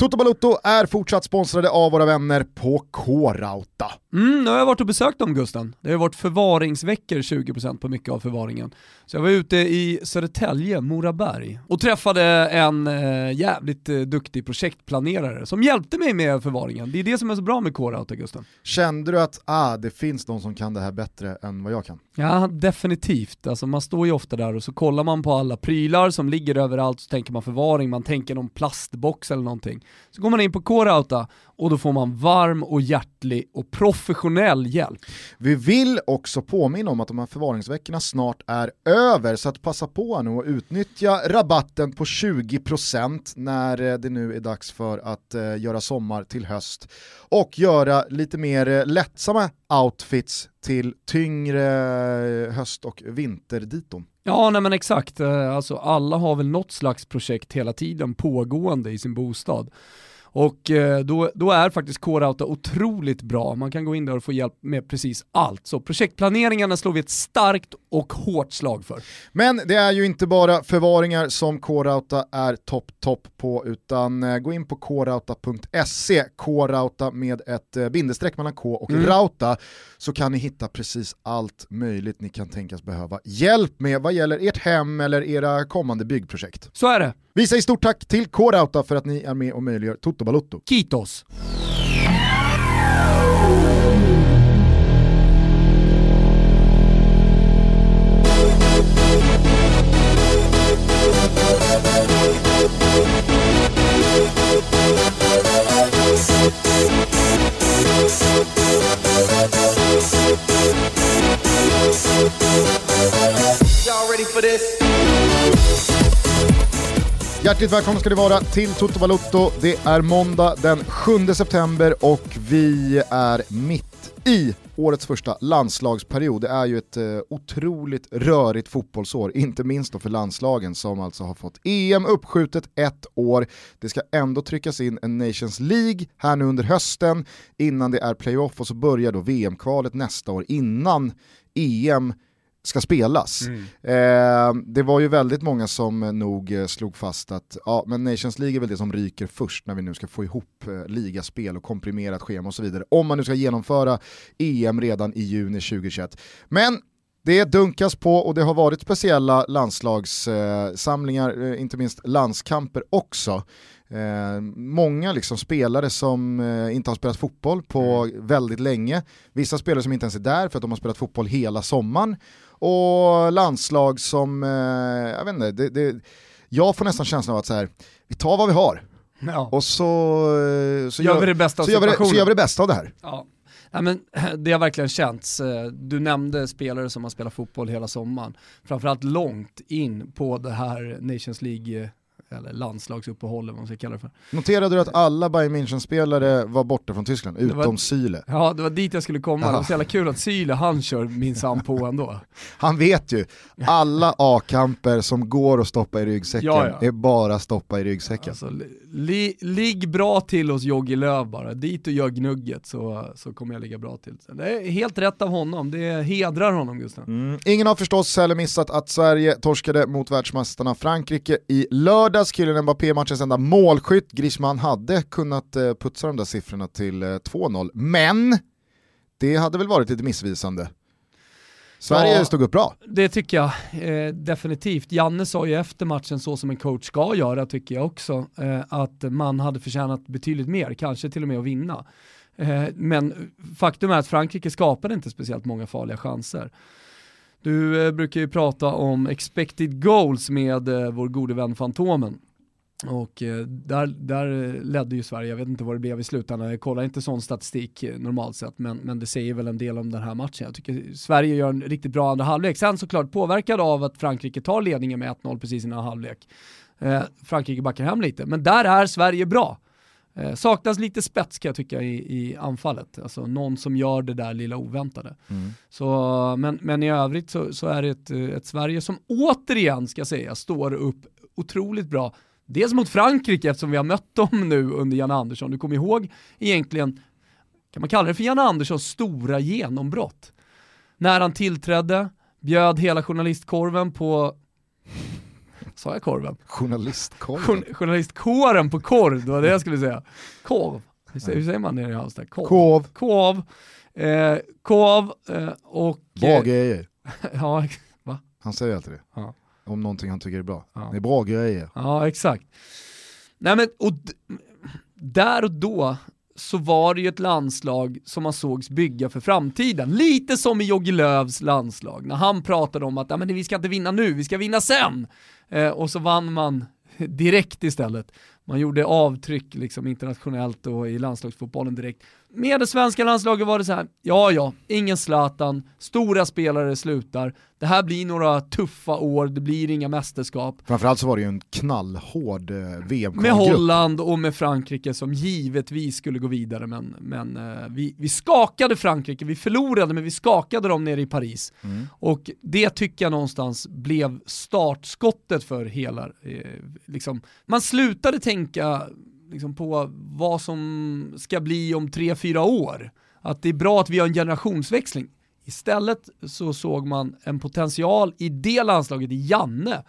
Toto Balutto är fortsatt sponsrade av våra vänner på K-Rauta. Mm, nu har jag varit och besökt dem Gusten. Det har varit förvaringsveckor 20% på mycket av förvaringen. Så jag var ute i Södertälje, Moraberg, och träffade en eh, jävligt eh, duktig projektplanerare som hjälpte mig med förvaringen. Det är det som är så bra med K-Rauta Gusten. Kände du att ah, det finns någon som kan det här bättre än vad jag kan? Ja, definitivt. Alltså man står ju ofta där och så kollar man på alla prylar som ligger överallt, så tänker man förvaring, man tänker någon plastbox eller någonting. Så går man in på K-Rauta och då får man varm och hjärtlig och professionell hjälp. Vi vill också påminna om att de här förvaringsveckorna snart är över, så att passa på nu och utnyttja rabatten på 20% när eh, det nu är dags för att eh, göra sommar till höst och göra lite mer eh, lättsamma outfits till tyngre höst och vinterditon. Ja, nej men exakt. Eh, alltså alla har väl något slags projekt hela tiden pågående i sin bostad. Och eh, då, då är faktiskt Core otroligt bra. Man kan gå in där och få hjälp med precis allt. Så projektplaneringarna slår vi ett starkt och hårt slag för. Men det är ju inte bara förvaringar som Core är topp topp på, utan eh, gå in på coreouta.se, Core med ett eh, bindestreck mellan K och mm. Rauta, så kan ni hitta precis allt möjligt ni kan tänkas behöva hjälp med vad gäller ert hem eller era kommande byggprojekt. Så är det. Vi säger stort tack till Core för att ni är med och möjliggör Toto Balotto. Kitos! Y'all ready for this? Hjärtligt välkomna ska ni vara till Toto Balotto. Det är måndag den 7 september och vi är mitt i årets första landslagsperiod. Det är ju ett eh, otroligt rörigt fotbollsår, inte minst då för landslagen som alltså har fått EM uppskjutet ett år. Det ska ändå tryckas in en Nations League här nu under hösten innan det är playoff och så börjar då VM-kvalet nästa år innan EM ska spelas. Mm. Eh, det var ju väldigt många som nog eh, slog fast att ja, men Nations League är väl det som ryker först när vi nu ska få ihop eh, ligaspel och komprimerat schema och så vidare. Om man nu ska genomföra EM redan i juni 2021. Men det dunkas på och det har varit speciella landslagssamlingar, eh, inte minst landskamper också. Eh, många liksom spelare som eh, inte har spelat fotboll på mm. väldigt länge, vissa spelare som inte ens är där för att de har spelat fotboll hela sommaren och landslag som, eh, jag vet inte, det, det, jag får nästan känslan av att så här, vi tar vad vi har. Ja. Och så, eh, så, gör, vi det bästa så, gör vi det, så gör vi det bästa av det här. Ja. Ja, men, det har verkligen känts. Eh, du nämnde spelare som har spelat fotboll hela sommaren. Framförallt långt in på det här Nations League eller landslagsuppehåll eller vad man ska kalla det för. Noterade du att alla Bayern München-spelare var borta från Tyskland, utom var, Syle? Ja, det var dit jag skulle komma. Ja. Det var så jävla kul att Syle, han kör minsann på ändå. Han vet ju, alla A-kamper som går att stoppa i ryggsäcken ja, ja. är bara stoppa i ryggsäcken. Alltså, li, ligg bra till hos Jogge Löv bara, dit och gör gnugget så, så kommer jag ligga bra till. Det är helt rätt av honom, det hedrar honom Gustav. Mm. Ingen har förstås heller missat att Sverige torskade mot världsmästarna Frankrike i lördag lördags, Kylian Mbappé matchens enda målskytt. Griezmann hade kunnat eh, putsa de där siffrorna till 2-0, eh, men det hade väl varit lite missvisande. Sverige ja, stod upp bra. Det tycker jag eh, definitivt. Janne sa ju efter matchen så som en coach ska göra tycker jag också, eh, att man hade förtjänat betydligt mer, kanske till och med att vinna. Eh, men faktum är att Frankrike skapade inte speciellt många farliga chanser. Du eh, brukar ju prata om expected goals med eh, vår gode vän Fantomen. Och eh, där, där eh, ledde ju Sverige, jag vet inte vad det blev i slutändan, jag kollar inte sån statistik eh, normalt sett, men, men det säger väl en del om den här matchen. Jag tycker Sverige gör en riktigt bra andra halvlek. Sen såklart påverkad av att Frankrike tar ledningen med 1-0 precis innan halvlek. Eh, Frankrike backar hem lite, men där är Sverige bra. Eh, saknas lite spets kan jag tycka i, i anfallet, alltså någon som gör det där lilla oväntade. Mm. Så, men, men i övrigt så, så är det ett, ett, Sverige som återigen, ska säga, står upp otroligt bra. Dels mot Frankrike eftersom vi har mött dem nu under Janne Andersson. Du kommer ihåg egentligen, kan man kalla det för Janne Anderssons stora genombrott? När han tillträdde, bjöd hela journalistkorven på Sa jag korven? Journalistkorven? journalistkåren på korv, det var det jag skulle säga. Korv. Hur säger, hur säger man nere i Halmstad? Korv. Korv. Korv. Eh, korv eh, och... Bra grejer. ja, va? Han säger alltid det. Ja. Om någonting han tycker är bra. Ja. Det är bra grejer. Ja, exakt. Nej men, och där och då så var det ju ett landslag som man sågs bygga för framtiden. Lite som i Jogge Lövs landslag, när han pratade om att men vi ska inte vinna nu, vi ska vinna sen. Eh, och så vann man direkt istället. Man gjorde avtryck liksom internationellt och i landslagsfotbollen direkt. Med det svenska landslaget var det så här, ja ja, ingen Zlatan, stora spelare slutar, det här blir några tuffa år, det blir inga mästerskap. Framförallt så var det ju en knallhård eh, vm Med Holland och med Frankrike som givetvis skulle gå vidare, men, men eh, vi, vi skakade Frankrike, vi förlorade men vi skakade dem nere i Paris. Mm. Och det tycker jag någonstans blev startskottet för hela, eh, liksom, man slutade tänka liksom, på vad som ska bli om tre, fyra år. Att det är bra att vi har en generationsväxling. Istället så såg man en potential i det landslaget, i Janne.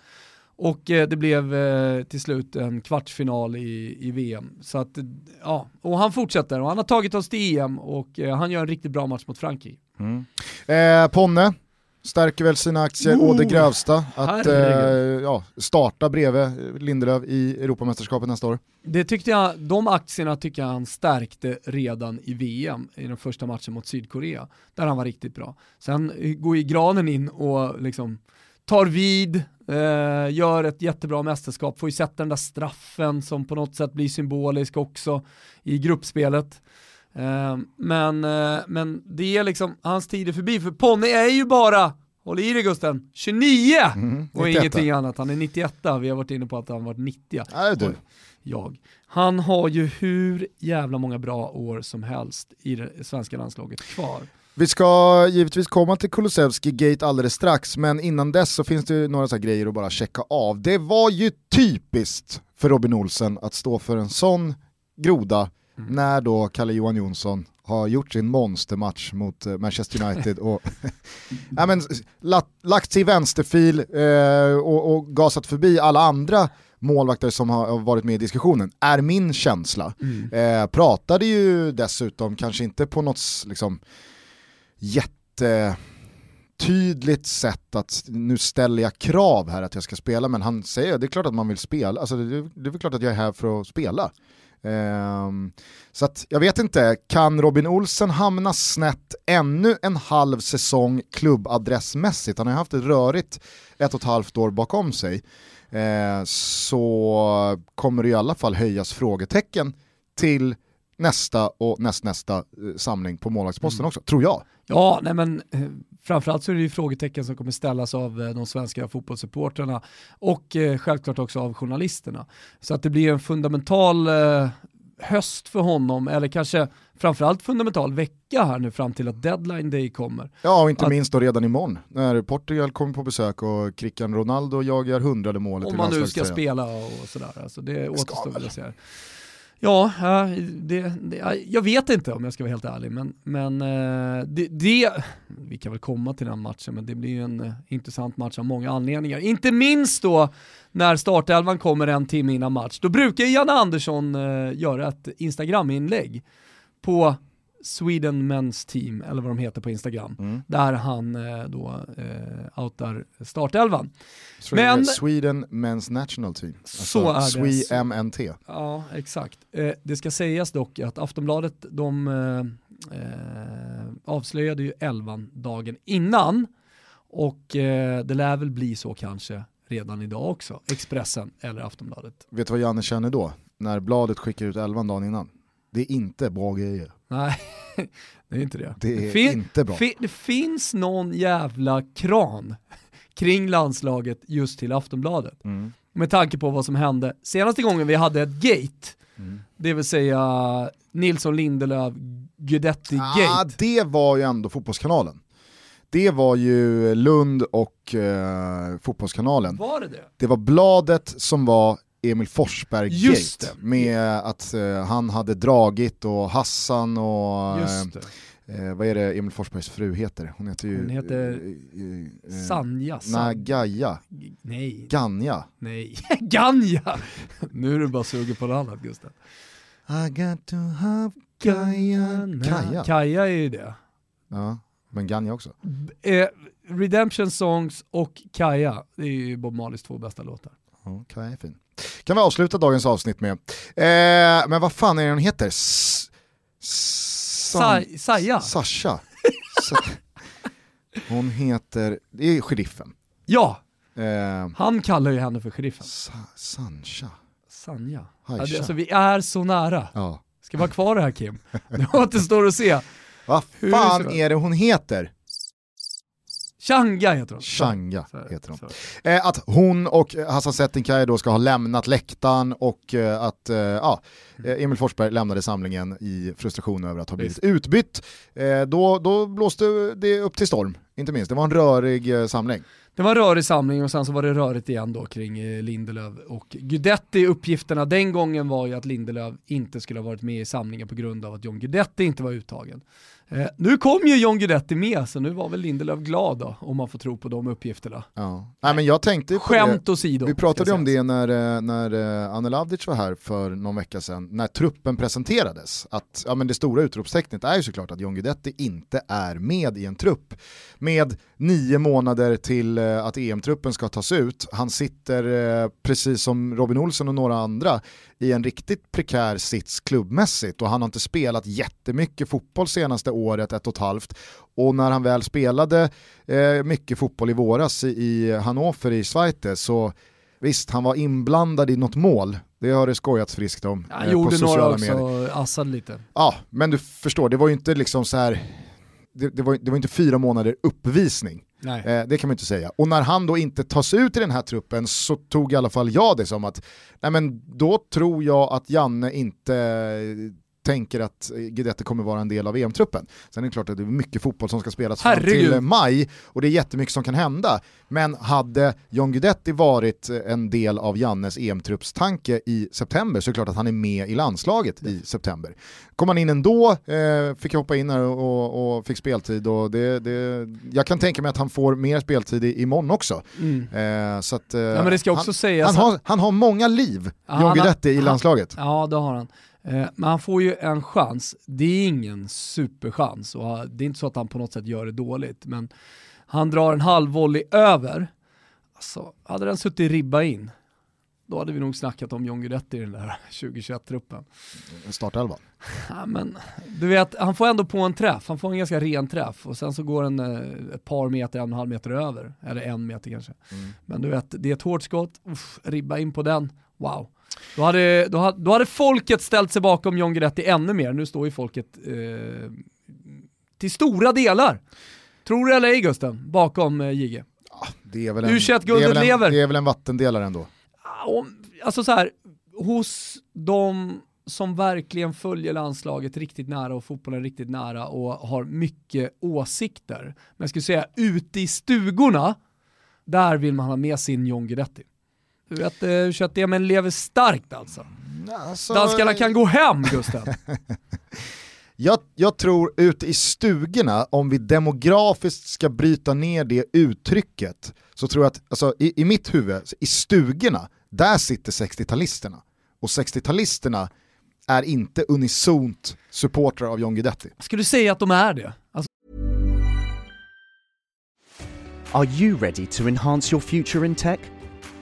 Och eh, det blev eh, till slut en kvartsfinal i, i VM. Så att, ja, och han fortsätter och han har tagit oss till EM och eh, han gör en riktigt bra match mot Frankrike. Mm. Eh, Ponne, stärker väl sina aktier oh, å det grövsta att eh, ja, starta bredvid Lindelöf i Europamästerskapet nästa år. Det tyckte jag, de aktierna tycker jag han stärkte redan i VM, i den första matchen mot Sydkorea, där han var riktigt bra. Sen går ju Granen in och liksom tar vid, eh, gör ett jättebra mästerskap, får ju sätta den där straffen som på något sätt blir symbolisk också i gruppspelet. Eh, men, eh, men det är liksom, hans tid är förbi, för Ponne är ju bara Håll i dig Gusten, 29! Mm, och ingenting annat, han är 91 vi har varit inne på att han varit 90. Nej, du. Jag. Han har ju hur jävla många bra år som helst i det svenska landslaget kvar. Vi ska givetvis komma till Kulusevski Gate alldeles strax, men innan dess så finns det några så grejer att bara checka av. Det var ju typiskt för Robin Olsen att stå för en sån groda mm. när då Kalle Johan Jonsson har gjort sin monstermatch mot eh, Manchester United och ja, men, lagt sig i vänsterfil eh, och, och gasat förbi alla andra målvakter som har varit med i diskussionen, är min känsla. Mm. Eh, pratade ju dessutom, kanske inte på något liksom, jättetydligt sätt att nu ställer jag krav här att jag ska spela, men han säger det är klart att man vill spela, alltså, det, det är väl klart att jag är här för att spela. Um, så att jag vet inte, kan Robin Olsen hamna snett ännu en halv säsong klubbadressmässigt? Han har haft ett rörigt ett och ett halvt år bakom sig. Uh, så kommer det i alla fall höjas frågetecken till nästa och nästnästa uh, samling på målvaktsposten mm. också, tror jag. Ja, nej men eh, framförallt så är det ju frågetecken som kommer ställas av eh, de svenska fotbollssupporterna och eh, självklart också av journalisterna. Så att det blir en fundamental höst för honom, eller kanske framförallt fundamental vecka här nu fram till att deadline day kommer. Ja, och inte att, minst då redan imorgon när Portugal kommer på besök och Cristiano Ronaldo jagar hundrade målet Om man nu ska spela och sådär, alltså det återstår att se. Ja, det, det, jag vet inte om jag ska vara helt ärlig, men, men eh, det, det, vi kan väl komma till den matchen, men det blir ju en eh, intressant match av många anledningar. Inte minst då när startelvan kommer en timme innan match. Då brukar Janne Andersson eh, göra ett Instagram-inlägg på Sweden Men's Team, eller vad de heter på Instagram, mm. där han eh, då eh, outar startelvan. Sweden, Men, Sweden Men's National Team, alltså så är det. SWMNT. Ja, exakt. Eh, det ska sägas dock att Aftonbladet, de eh, eh, avslöjade ju elvan dagen innan, och eh, det lär väl bli så kanske redan idag också, Expressen eller Aftonbladet. Vet du vad Janne känner då? När bladet skickar ut elvan dagen innan? Det är inte bra grejer. Nej, det är inte det. Det är fin inte bra. Fin det finns någon jävla kran kring landslaget just till Aftonbladet. Mm. Med tanke på vad som hände senaste gången vi hade ett gate, mm. det vill säga Nilsson Lindelöf Guidetti-gate. Ah, det var ju ändå Fotbollskanalen. Det var ju Lund och eh, Fotbollskanalen. Var det det? Det var bladet som var Emil Forsberg-gate med att uh, han hade dragit och Hassan och uh, Eh, vad är det Emil Forsbergs fru heter? Hon heter ju... Hon heter eh, eh, Sanja. Nej, Gaia. G- Nej. Ganja. Nej. Ganja! nu är du bara sugen på något annat Gustav. I got to have Gaia. Kaja. Kaja är ju det. Ja, men Ganja också. Eh, Redemption Songs och Kaja, det är ju Bob Marleys två bästa låtar. Ja, Kaja är fin. Kan vi avsluta dagens avsnitt med. Eh, men vad fan är det hon heter? S- Sa- Saja? Sasha. Sa- hon heter, det är sheriffen. Ja, Eh, han kallar ju henne för sheriffen. Sa- Sancha. Sanja. Haisha. Alltså vi är så nära. Ja. Ska vara kvar det här Kim? Det återstår att se. Vad fan är det hon heter? Changa heter hon. Changa heter hon. Eh, att hon och Hassan Settinkaj då ska ha lämnat läktaren och eh, att eh, ja, eh, Emil Forsberg lämnade samlingen i frustration över att ha blivit utbytt. Eh, då, då blåste det upp till storm, inte minst. Det var en rörig eh, samling. Det var en rörig samling och sen så var det rörigt igen då kring eh, Lindelöf och Guidetti. Uppgifterna den gången var ju att Lindelöf inte skulle ha varit med i samlingen på grund av att John Guidetti inte var uttagen. Eh, nu kom ju John Guidetti med, så nu var väl Lindelöf glad då, om man får tro på de uppgifterna. Ja. Nej, men jag tänkte på Skämt det. åsido. Vi pratade om det när, eh, när eh, Anel Avdic var här för någon vecka sedan, när truppen presenterades. Att ja, men det stora utropstecknet är ju såklart att John Guidetti inte är med i en trupp. Med nio månader till eh, att EM-truppen ska tas ut. Han sitter, precis som Robin Olsen och några andra, i en riktigt prekär sits klubbmässigt och han har inte spelat jättemycket fotboll senaste året, ett och ett halvt. Och när han väl spelade eh, mycket fotboll i våras i, i Hannover i Schweiz så visst, han var inblandad i något mål. Det har det skojats friskt om Han eh, på gjorde sociala några medier. också, assade lite. Ja, men du förstår, det var ju inte liksom så här. Det, det, var, det var inte fyra månader uppvisning. Nej. Eh, det kan man inte säga. Och när han då inte tas ut i den här truppen så tog i alla fall jag det som att, nej men då tror jag att Janne inte tänker att Guidetti kommer vara en del av EM-truppen. Sen är det klart att det är mycket fotboll som ska spelas fram Herregud. till maj och det är jättemycket som kan hända. Men hade John Guidetti varit en del av Jannes EM-truppstanke i september så är det klart att han är med i landslaget i september. Kom han in ändå, eh, fick hoppa in här och, och, fick speltid och det, det, jag kan tänka mig att han får mer speltid i, imorgon också. Mm. Eh, så att, eh, Ja, han, har, han har många liv, Ja, John Guidetti i landslaget. Ja, det har han. Eh, Men han får ju en chans. Det är ingen superchans och ha- det är inte så att han på något sätt gör det dåligt. Men han drar en halvvolley över. Alltså, hade den suttit ribba in, då hade vi nog snackat om John Guidetti i den där 2021-truppen. Startelva. Ja, men, du vet, han får ändå på en träff, han får en ganska ren träff och sen så går den eh, ett par meter, en och en halv meter över, eller en meter kanske. Mm. Men du vet, det är ett hårt skott, Uff, ribba in på den, wow. Då hade, då, hade, då hade folket ställt sig bakom John Guidetti ännu mer, nu står ju folket eh, till stora delar, tror du eller ej Gusten, bakom eh, JG. Det är väl en, U21-guldet det är väl en, lever. Det är väl en vattendelare ändå. Alltså så här, hos de som verkligen följer landslaget riktigt nära och fotbollen riktigt nära och har mycket åsikter. Men jag skulle säga ute i stugorna, där vill man ha med sin John Guidetti. Du vet, eh, köttdemmen lever starkt alltså. Alltså, Danskarna kan gå hem Gusten. Jag, jag tror ute i stugorna, om vi demografiskt ska bryta ner det uttrycket, så tror jag att alltså, i, i mitt huvud, i stugorna, där sitter 60-talisterna. Och 60-talisterna är inte unisont supportrar av John Guidetti. Skulle du säga att de är det? Alltså, Are you ready to enhance your future in tech?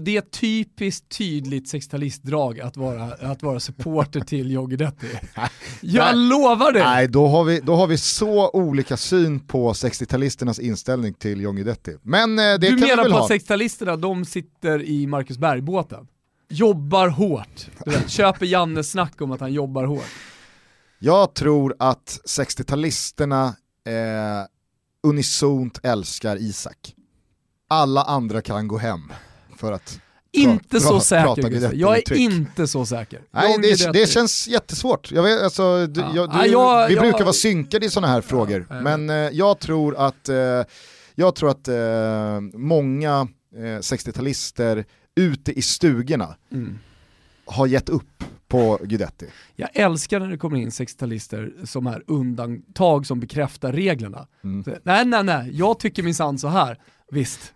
Det är ett typiskt tydligt 60-talistdrag att vara, att vara supporter till John Guidetti. Jag lovar dig! Nej, då har, vi, då har vi så olika syn på 60-talisternas inställning till John Guidetti. Men eh, det du kan vi menar väl på ha. att 60-talisterna, de sitter i Marcus Berg-båten? Jobbar hårt. Du vet, köper Jannes snack om att han jobbar hårt. Jag tror att 60-talisterna eh, unisont älskar Isak. Alla andra kan gå hem för att Inte så säker Jag är inte så säker. Nej, det, det känns jättesvårt. Jag vet, alltså, du, Ja. jag, du, Nej, jag- vi jag- brukar vara synkade i sådana här frågor, jag men eh, jag tror att, eh, jag tror att eh, många eh, 60-talister ute i stugorna Mm. har gett upp på Guidetti. Jag älskar när det kommer in 60-talister som är undantag som bekräftar reglerna. Mm. Så, Nej, nej, nej, jag tycker minsann så här. Visst.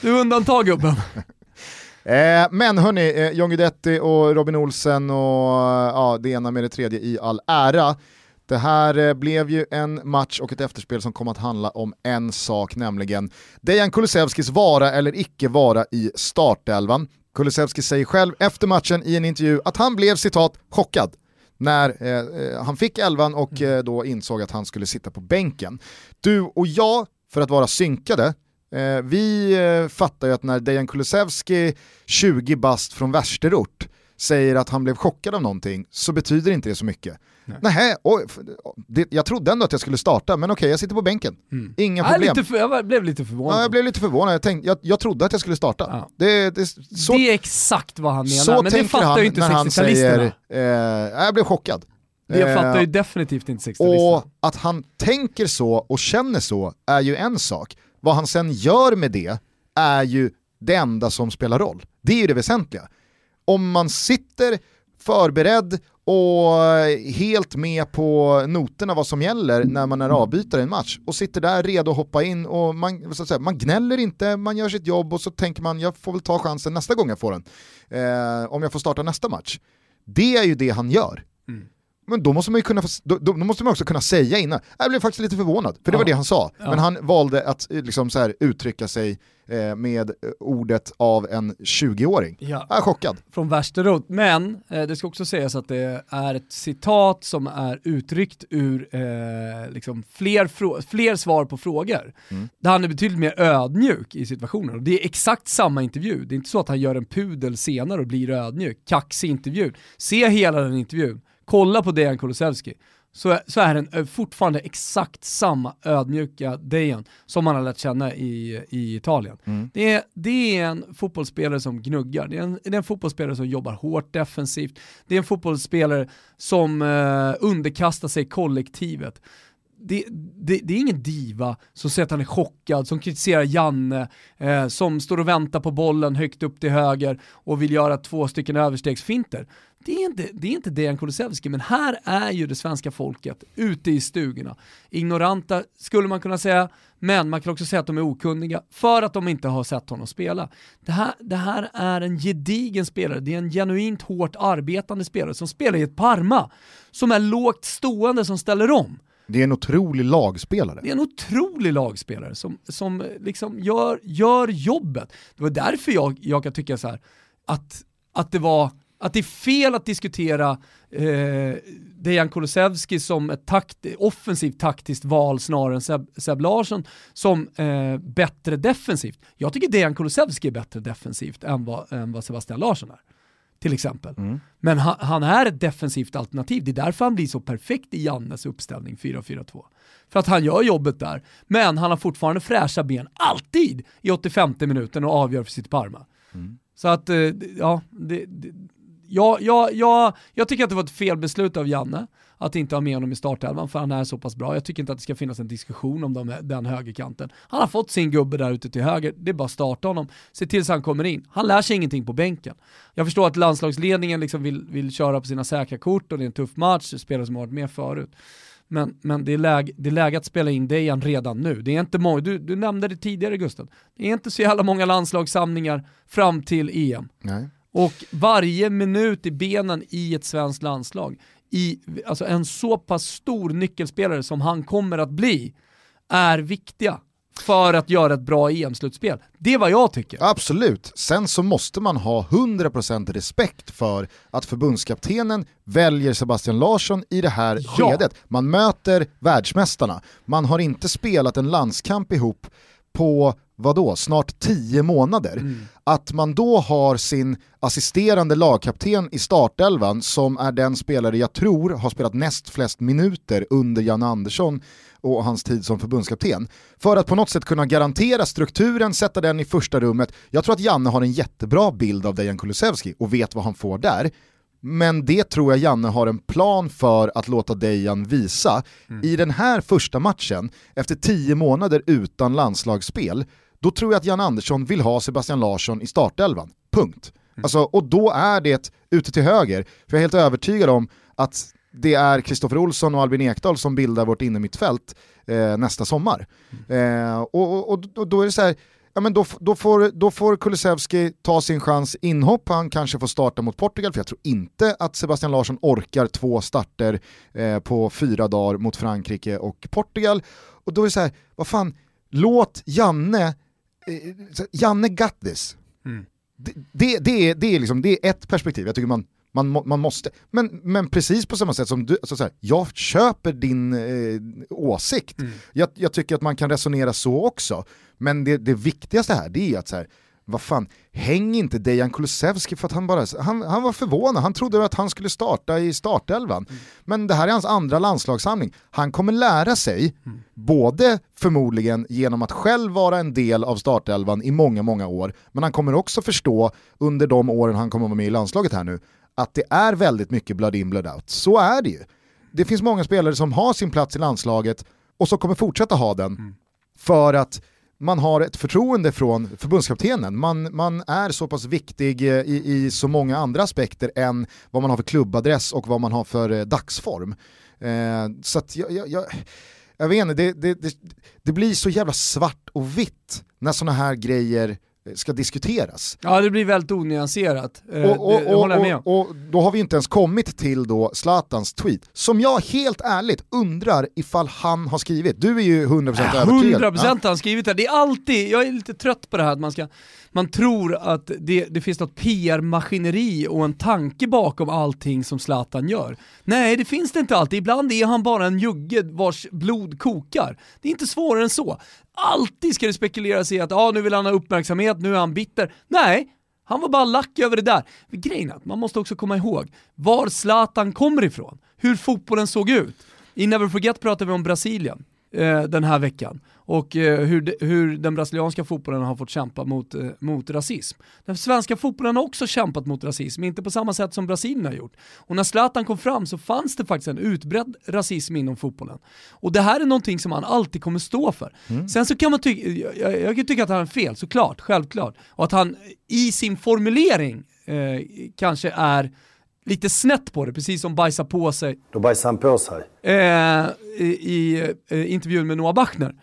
Du är undantag gubben. Eh, men hörni, eh, John Guidetti och Robin Olsen och eh, ja, det ena med det tredje i all ära. Det här eh, blev ju en match och ett efterspel som kom att handla om en sak, nämligen Dejan Kulusevskis vara eller icke vara i startelvan. Kulusevski säger själv efter matchen i en intervju att han blev citat chockad när eh, eh han fick elvan och eh, då insåg att han skulle sitta på bänken. Du och jag, för att vara synkade, Eh, vi eh, fattar ju att när Dejan Kulusevski, 20 bast från värsterort, säger att han blev chockad av någonting så betyder inte det så mycket. Nej. Nähä, oj, det, jag trodde ändå att jag skulle starta, men okej, jag sitter på bänken. Inga Nej, problem. lite för, jag blev lite förvånad. Ja, jag blev lite förvånad, jag, tänkte, jag, jag trodde att jag skulle starta. Ja. Det, det, så det är exakt vad han menar, så men det fattar ju inte när han 60-talisterna. säger, eh, jag blev chockad. Det Eh, fattar ju definitivt inte 60-talisterna. och att han tänker så och känner så är ju en sak. Vad han sen gör med det är ju det enda som spelar roll. Det är ju det väsentliga. Om man sitter förberedd och helt med på noterna vad som gäller när man är avbytare i en match och sitter där redo att hoppa in och man, så att säga, man gnäller inte, man gör sitt jobb och så tänker man jag får väl ta chansen nästa gång jag får den. Eh, om jag får starta nästa match. Det är ju det han gör. Men då måste man ju kunna, då, då måste man också kunna säga innan, jag blev faktiskt lite förvånad, för det var Ja. det han sa. Ja. Men han valde att eh, liksom så här, uttrycka sig eh, med eh, ordet av en 20-åring. Ja. Jag är chockad. från värsterot. Men eh, det ska också sägas att det är ett citat som är uttryckt ur eh, liksom fler, fler svar på frågor. Där han är betydligt mer ödmjuk i situationen. Och det är exakt samma intervju. Det är inte så att han gör en pudel senare och blir ödmjuk. Kaxig intervju. Se hela den intervjun. Kolla på Dejan Kulusevski. Så, så är den eh, fortfarande exakt samma ödmjuka Dejan som man har lärt känna i, i Italien. Det, är, det är en fotbollsspelare som gnuggar, det är, en, det är en fotbollsspelare som jobbar hårt defensivt, det är en fotbollsspelare som eh, underkastar sig kollektivet. Det, det, det är ingen diva som säger att han är chockad, som kritiserar Janne, eh, som står och väntar på bollen högt upp till höger och vill göra två stycken överstegsfinter. Det är inte, det är inte Dejan Kulusevski, men här är ju det svenska folket ute i stugorna. Ignoranta skulle man kunna säga, men man kan också säga att de är okunniga för att de inte har sett honom spela. Det här, det här är en gedigen spelare, det är en genuint hårt arbetande spelare som spelar i ett Parma, som är lågt stående, som ställer om. Det är en otrolig lagspelare. Det är en otrolig lagspelare som, som liksom gör, gör jobbet. Det var därför jag, jag kan tycka så här att, att det var att det är fel att diskutera eh, Dejan Kulusevski som ett takt, offensivt taktiskt val snarare än Seb, Seb Larsson som eh, bättre defensivt. Jag tycker Dejan Kulusevski är bättre defensivt än vad, än vad Sebastian Larsson är. Till exempel. Men han, han är ett defensivt alternativ. Det är därför han blir så perfekt i Jannes uppställning 4-4-2. För att han gör jobbet där, men han har fortfarande fräscha ben, alltid, i 85 minuten och avgör för sitt Parma. Så att, eh, ja, det, det, jag, jag, jag, jag tycker att det var ett felbeslut av Janne att inte ha med honom i startelvan för han är så pass bra. Jag tycker inte att det ska finnas en diskussion om de, den högerkanten. Han har fått sin gubbe där ute till höger, det är bara att starta honom. Se till så han kommer in. Han lär sig ingenting på bänken. Jag förstår att landslagsledningen liksom vill, vill köra på sina säkra kort och det är en tuff match, spelare som har varit med förut. Men, men det, är läge, det är läge att spela in Dejan redan nu. Det är inte många, du, du nämnde det tidigare Gustav, det är inte så jävla många landslagssamlingar fram till EM. Nej. Och varje minut i benen i ett svenskt landslag, i, alltså en så pass stor nyckelspelare som han kommer att bli, är viktiga för att göra ett bra EM-slutspel. Det är vad jag tycker. Absolut, sen så måste man ha 100% respekt för att förbundskaptenen väljer Sebastian Larsson i det här Ja. skedet. Man möter världsmästarna, man har inte spelat en landskamp ihop på vadå, snart 10 månader. Att man då har sin assisterande lagkapten i startelvan som är den spelare jag tror har spelat näst flest minuter under Jan Andersson och hans tid som förbundskapten. För att på något sätt kunna garantera strukturen, sätta den i första rummet. Jag tror att Janne har en jättebra bild av Dejan Kulusevski och vet vad han får där. Men det tror jag Janne har en plan för att låta Dejan visa. I den här första matchen, efter tio månader utan landslagsspel, då tror jag att Jan Andersson vill ha Sebastian Larsson i startelvan. Punkt. Alltså, och då är det ute till höger, för jag är helt övertygad om att det är Kristoffer Olsson och Albin Ekdal som bildar vårt innermittfält eh, nästa sommar. Eh, och, och, och, då är det så här, ja, men då, då, får, då får Kulusevski ta sin chans inhopp, han kanske får starta mot Portugal, för jag tror inte att Sebastian Larsson orkar två starter eh, på fyra dagar mot Frankrike och Portugal. Och då är det så här, vad fan, låt Janne, Janne got this. Det, det, det, är, det, är liksom, det är ett perspektiv, jag tycker man, man, man måste. Men, men precis på samma sätt som du, alltså så här, jag köper din eh, åsikt. Jag, jag tycker att man kan resonera så också. Men det, det viktigaste här, det är att så här, vad fan, häng inte Dejan Kulusevski för att han bara, han, han var förvånad, han trodde att han skulle starta i startelvan. Men det här är hans andra landslagssamling. Han kommer lära sig, både förmodligen genom att själv vara en del av startelvan i många, många år, men han kommer också förstå under de åren han kommer vara med i landslaget här nu, att det är väldigt mycket blood in, blood out. Så är det ju. Det finns många spelare som har sin plats i landslaget och som kommer fortsätta ha den för att man har ett förtroende från förbundskaptenen. Man, man är så pass viktig eh, i, i så många andra aspekter än vad man har för klubbadress och vad man har för eh, dagsform. Eh, så att jag, jag, jag, jag vet inte, det, det, det, det blir så jävla svart och vitt när sådana här grejer ska diskuteras. Ja det blir väldigt onyanserat, eh, Och, och, det håller jag med om. och, och då har vi inte ens kommit till då Zlatans tweet, som jag helt ärligt undrar ifall han har skrivit. Du är ju 100% övertygad. 100% har han skrivit det. Det är alltid, jag är lite trött på det här att man ska, man tror att det, det finns något PR-maskineri och en tanke bakom allting som Zlatan gör. Nej, det finns det inte alltid. Ibland är han bara en jugge vars blod kokar. Det är inte svårare än så. Alltid ska det spekuleras i att ah, nu vill han ha uppmärksamhet, nu är han bitter. Nej, han var bara lack över det där. Men grejen är att man måste också komma ihåg var Zlatan kommer ifrån, hur fotbollen såg ut. I Never Forget pratar vi om Brasilien eh, den här veckan och eh, hur, de, hur den brasilianska fotbollen har fått kämpa mot, eh, mot rasism. Den svenska fotbollen har också kämpat mot rasism, inte på samma sätt som Brasilien har gjort. Och när Zlatan kom fram så fanns det faktiskt en utbredd rasism inom fotbollen. Och det här är någonting som han alltid kommer stå för. Sen så kan man tycka, jag, jag, jag kan tycka att han har fel, såklart, självklart. Och att han i sin formulering eh, kanske är lite snett på det, precis som bajsa på sig Då bajsar han på sig. eh, i, i eh, intervjun med Noah Bachner.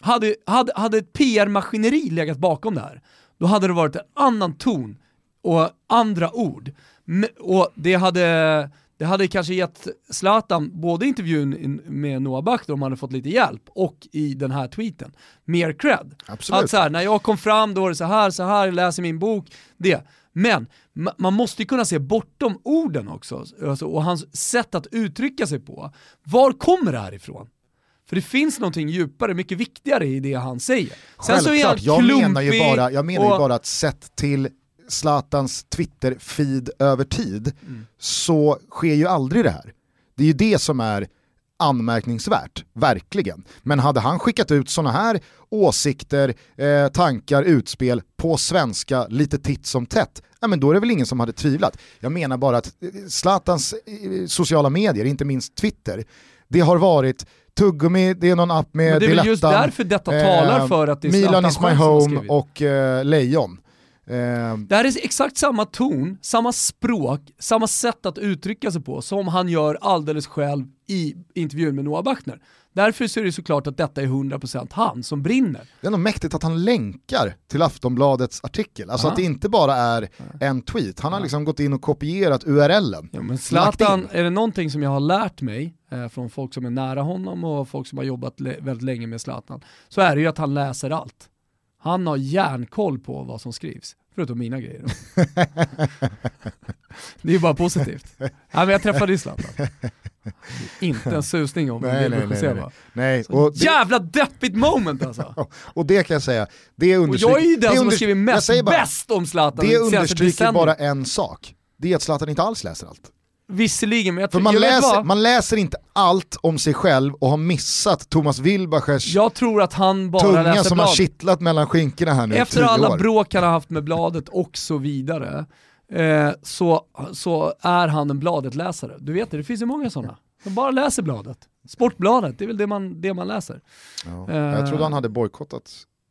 Hade, hade, hade ett PR-maskineri legat bakom det här, då hade det varit en annan ton och andra ord. M- Och det hade, det hade kanske gett Zlatan, både i intervjun in- med Noah Bachner om han hade fått lite hjälp, och i den här tweeten, mer cred. Absolut. Att så här, när jag kom fram då var det så här, så här, jag läser min bok, det. Men man måste ju kunna se bortom orden också, alltså, och hans sätt att uttrycka sig på. Var kommer det här ifrån? För det finns någonting djupare, mycket viktigare i det han säger. Sen så är han jag menar ju klumpig bara, jag menar ju och- bara att sett till Zlatans Twitter-feed över tid så sker ju aldrig det här. Det är ju det som är anmärkningsvärt, verkligen. Men hade han skickat ut sådana här åsikter, eh, tankar, utspel på svenska lite titt som tätt, ja, men då är det väl ingen som hade tvivlat. Jag menar bara att eh, Zlatans eh, sociala medier, inte minst Twitter, det har varit tuggummi, det är någon app med Men det är väl just därför detta talar för att det är Milan Zlatan is my home och eh, Lejon. Eh, Det här är exakt samma ton, samma språk, samma sätt att uttrycka sig på som han gör alldeles själv i intervjun med Noah Bachner. Därför så är det såklart att detta är 100% han som brinner. Det är nog mäktigt att han länkar till Aftonbladets artikel. Alltså Aha. att det inte bara är en tweet. Han har liksom gått in och kopierat URLen. Ja, men Zlatan, är det någonting som jag har lärt mig eh, från folk som är nära honom och folk som har jobbat väldigt länge med Zlatan, så är det ju att han läser allt. Han har järnkoll på vad som skrivs, förutom mina grejer. det är ju bara positivt. Ja, men jag träffade ju Zlatan. Inte en susning om Nej, nej, nej, nej. Nej, och det, Jävla deppigt moment alltså! och det kan jag säga, det Och understryker... jag är ju den det som har skrivit mest bara, bäst om Zlatan Det understryker bara en sak. Det är att Zlatan inte alls läser allt. Visserligen, men jag, För man jag läser, vad? man läser inte allt om sig själv och har missat Thomas Wilbachers Jag tror att han bara tunga läser som har blad. kittlat mellan skinkorna här nu Efter alla år. bråk han har haft med bladet och så vidare, eh, så, så är han en bladetläsare. Du vet det, det finns ju många sådana. De bara läser bladet. Sportbladet, det är väl det man, det man läser. Ja. Jag trodde han hade bojkottat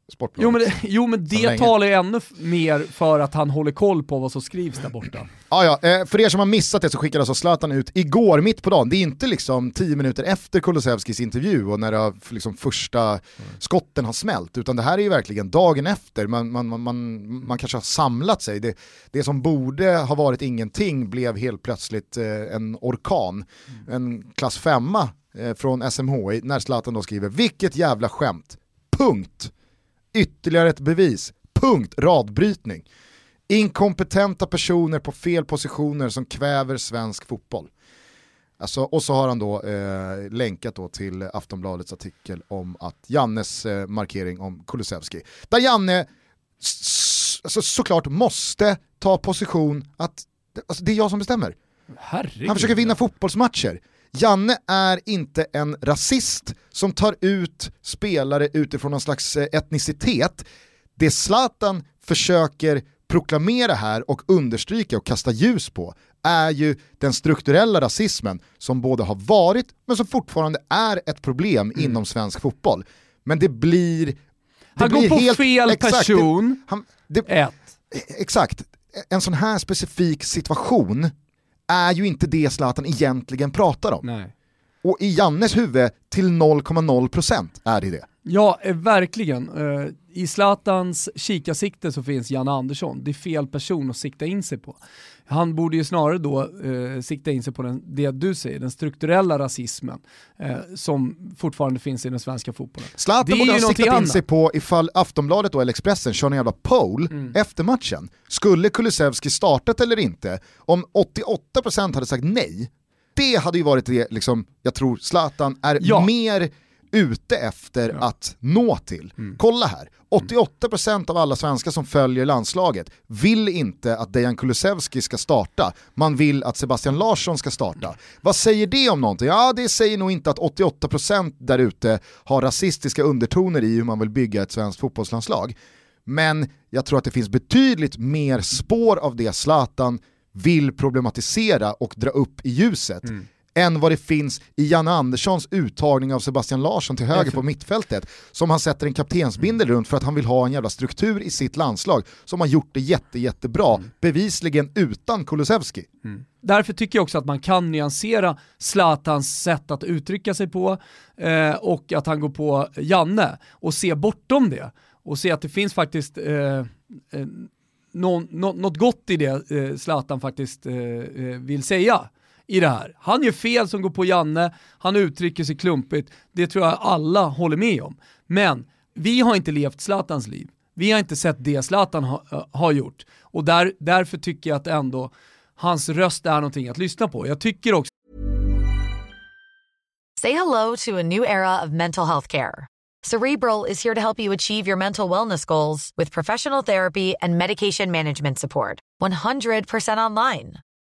Sportbladet. Jo men det, jo, men det talar ju ännu mer för att han håller koll på vad som skrivs där borta. Ja, ja, eh, för er som har missat det så skickade alltså Zlatan ut igår mitt på dagen, det är inte liksom tio minuter efter Kulusevskis intervju och när det liksom första skotten har smält, utan det här är ju verkligen dagen efter, man, man, man, man, man kanske har samlat sig. Det, det som borde ha varit ingenting blev helt plötsligt eh, en orkan, en klass femma eh, från SMHI, när Zlatan då skriver “Vilket jävla skämt, punkt, ytterligare ett bevis, punkt, radbrytning” inkompetenta personer på fel positioner som kväver svensk fotboll. Alltså, och så har han då eh, länkat då till Aftonbladets artikel om att Jannes eh, markering om Kulusevski. Där Janne alltså, såklart måste ta position att alltså, det är jag som bestämmer. Herregud. Han försöker vinna fotbollsmatcher. Janne är inte en rasist som tar ut spelare utifrån någon slags eh, etnicitet. Det Zlatan försöker proklamera här och understryka och kasta ljus på är ju den strukturella rasismen som både har varit men som fortfarande är ett problem inom svensk fotboll. Men det blir... Det Han går blir på helt, fel exakt, person. Det, han, det, Ett. exakt, en sån här specifik situation är ju inte det Zlatan egentligen pratar om. Nej. Och i Jannes huvud till 0,0% är det det. Ja, eh, verkligen. Eh, I Zlatans kikarsikte så finns Janne Andersson. Det är fel person att sikta in sig på. Han borde ju snarare då eh, sikta in sig på den, det du säger, den strukturella rasismen eh, som fortfarande finns i den svenska fotbollen. Zlatan borde ha siktat in annat. sig på ifall Aftonbladet och eller Expressen kör en jävla poll Mm. efter matchen. Skulle Kulusevski startat eller inte? Om 88% hade sagt nej, det hade ju varit det liksom, jag tror Zlatan är Ja. mer ute efter att nå till. Mm. Kolla här, 88% av alla svenskar som följer landslaget vill inte att Dejan Kulusevski ska starta, man vill att Sebastian Larsson ska starta. Vad säger det om någonting? Ja, det säger nog inte att 88% där ute har rasistiska undertoner i hur man vill bygga ett svenskt fotbollslandslag. Men jag tror att det finns betydligt mer spår av det Zlatan vill problematisera och dra upp i ljuset än vad det finns i Janne Anderssons uttagning av Sebastian Larsson till höger på mittfältet som han sätter en kaptensbindel runt för att han vill ha en jävla struktur i sitt landslag som har gjort det jätte, jättebra, bevisligen utan Kulusevski. Därför tycker jag också att man kan nyansera Zlatans sätt att uttrycka sig på eh, och att han går på Janne och se bortom det och se att det finns faktiskt eh, eh, nå- nå- något gott i det eh, Zlatan faktiskt eh, eh, vill säga i det här. Han gör fel som går på Janne, han uttrycker sig klumpigt, det tror jag alla håller med om. Men vi har inte levt Zlatans liv. Vi har inte sett det Zlatan ha, har gjort. Och där, därför tycker jag att ändå hans röst är någonting att lyssna på. Jag tycker också Say hello to a new era of mental health care. Cerebral is here to help you achieve your mental wellness goals with professional therapy and medication management support. 100% online.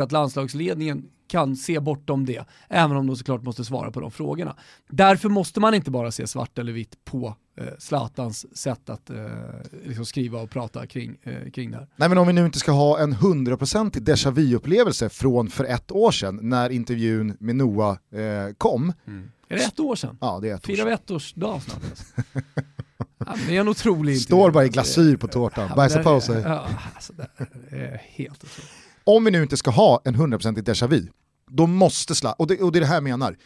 Att landslagsledningen kan se bortom det, även om de såklart måste svara på de frågorna. Därför måste man inte bara se svart eller vitt på eh, Zlatans sätt att eh, liksom skriva och prata kring, eh, kring det här. Nej men om vi nu inte ska ha en hundraprocentig déjà vu-upplevelse från för ett år sedan när intervjun med Noah eh, kom. Mm. Är det ett år sedan? Ja det är ett år Firar vi sedan. ettårsdag snart alltså. ja, Det är en otrolig Står intervju. bara i glasyr på tårtan, bajsar på sig. Ja, alltså, det är helt otroligt. Om vi nu inte ska ha en hundraprocentig déjà vu, då måste Zlatan, och och det är det här jag menar,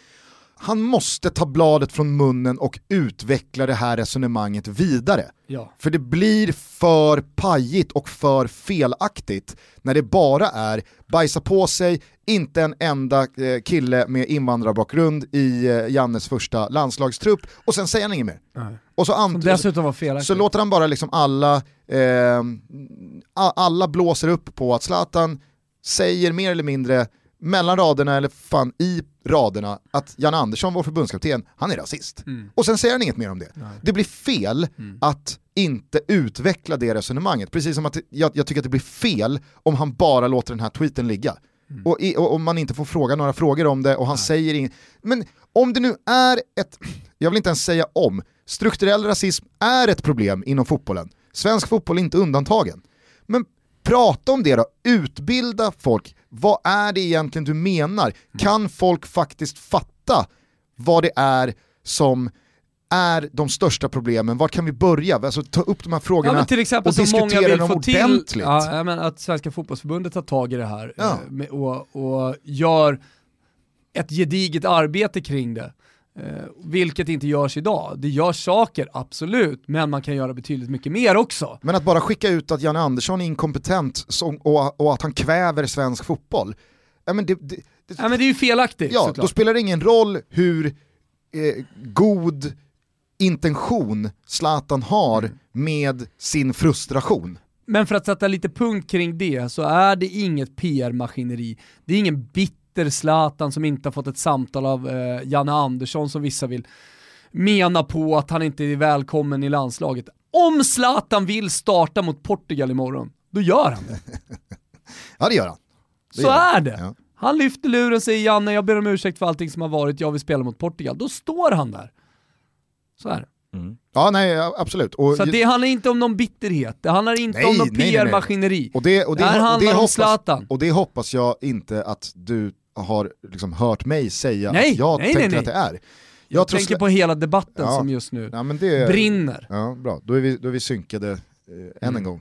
han måste ta bladet från munnen och utveckla det här resonemanget vidare. Ja. För det blir för pajigt och för felaktigt när det bara är bajsa på sig, inte en enda eh, kille med invandrarbakgrund i eh, Jannes första landslagstrupp och sen säger han inget mer. Nej. Och så, ant- så låter han bara liksom alla, eh, alla blåser upp på att Zlatan säger mer eller mindre mellan raderna eller fan i raderna att Jan Andersson, vår förbundskapten, han är rasist. Mm. Och sen säger han inget mer om det. Nej. Det blir fel Mm. att inte utveckla det resonemanget, precis som att jag, jag tycker att det blir fel om han bara låter den här tweeten ligga. Mm. Och, i, och om man inte får fråga några frågor om det och han säger inget. Men om det nu är ett, jag vill inte ens säga om, strukturell rasism är ett problem inom fotbollen. Svensk fotboll är inte undantagen. Men prata om det då, utbilda folk. Vad är det egentligen du menar? Kan folk faktiskt fatta vad det är som är de största problemen? Var kan vi börja? Alltså ta upp de här Ja, frågorna men till exempel och diskutera dem få till, ordentligt. ja, menar att Svenska fotbollsförbundet tar tag i det här Ja. eh, och, och gör ett gediget arbete kring det. Eh, vilket inte görs idag. Det görs saker, absolut, men man kan göra betydligt mycket mer också. Men att bara skicka ut att Janne Andersson är inkompetent som, och, och att han kväver svensk fotboll, ja, men det, det, det, Ja, men det är ju felaktigt ja, såklart. då spelar det ingen roll hur eh, god intention Zlatan har Mm. med sin frustration. Men för att sätta lite punkt kring det så är det inget PR-maskineri. Det är ingen bitter Zlatan som inte har fått ett samtal av eh, Janne Andersson som vissa vill mena på att han inte är välkommen i landslaget. Om Zlatan vill starta mot Portugal imorgon, då gör han det. Ja det gör han. Det Så gör han. är det. Ja. Han lyfter luren, säger Janne, jag ber om ursäkt för allting som har varit, jag vill spela mot Portugal. Då står han där. Så är det. Ja nej absolut. Och, Så det handlar inte om någon bitterhet, det handlar inte Nej, om någon. PR-maskineri. och det, och det, Det här och det handlar om hoppas, Zlatan. Och det hoppas jag inte att du har liksom hört mig säga Nej, att jag nej, tänker nej, att det är. Jag, Jag tänker på hela debatten Ja. som just nu ja, det, brinner. Ja, bra. Då är vi, då är vi synkade eh, än Mm. en gång.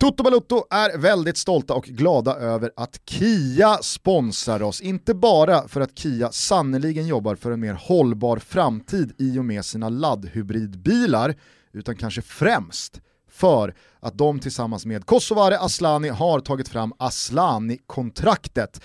Toto Balutto är väldigt stolta och glada över att Kia sponsrar oss. Inte bara för att Kia sannoliken jobbar för en mer hållbar framtid i och med sina laddhybridbilar, utan kanske främst för att de tillsammans med Kosovare Aslani har tagit fram Aslani-kontraktet.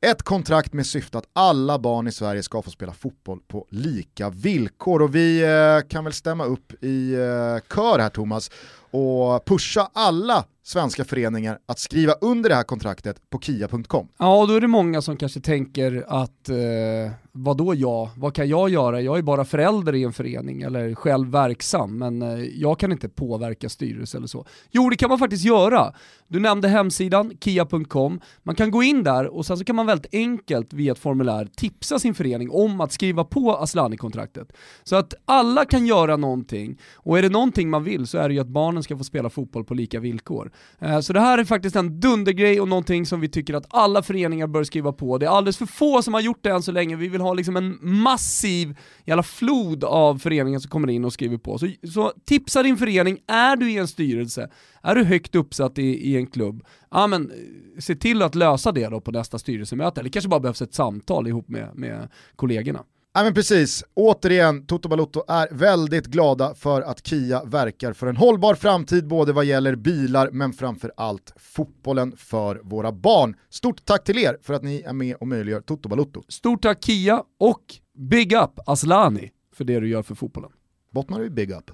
Ett kontrakt med syfte att alla barn i Sverige ska få spela fotboll på lika villkor. Och vi eh, kan väl stämma upp i eh, kör här Thomas och pusha alla svenska föreningar att skriva under det här kontraktet på kia.com. Ja, då är det många som kanske tänker att eh, vad då jag? Vad kan jag göra? Jag är bara förälder i en förening eller själv verksam, men eh, jag kan inte påverka styrelse eller så. Jo, det kan man faktiskt göra. Du nämnde hemsidan, kia.com. Man kan gå in där och sen så kan man väldigt enkelt via ett formulär tipsa sin förening om att skriva på Aslani-kontraktet. Så att alla kan göra någonting, och är det någonting man vill så är det ju att barnen ska få spela fotboll på lika villkor. Eh, så det här är faktiskt en dundergrej och någonting som vi tycker att alla föreningar bör skriva på. Det är alldeles för få som har gjort det än så länge. Vi vill ha liksom en massiv jävla flod av föreningar som kommer in och skriver på. Så, så tipsa din förening, är du i en styrelse, är du högt uppsatt i, i en klubb, ja men eh, se till att lösa det då på nästa styrelsemöte. Eller kanske bara behövs ett samtal ihop med, med kollegorna. Ja men precis, återigen, Toto Balotto är väldigt glada för att Kia verkar för en hållbar framtid både vad gäller bilar men framför allt fotbollen för våra barn. Stort tack till er för att ni är med och möjliggör Toto Balotto. Stort tack Kia och big up Aslani för det du gör för fotbollen. Bottnar du i big up?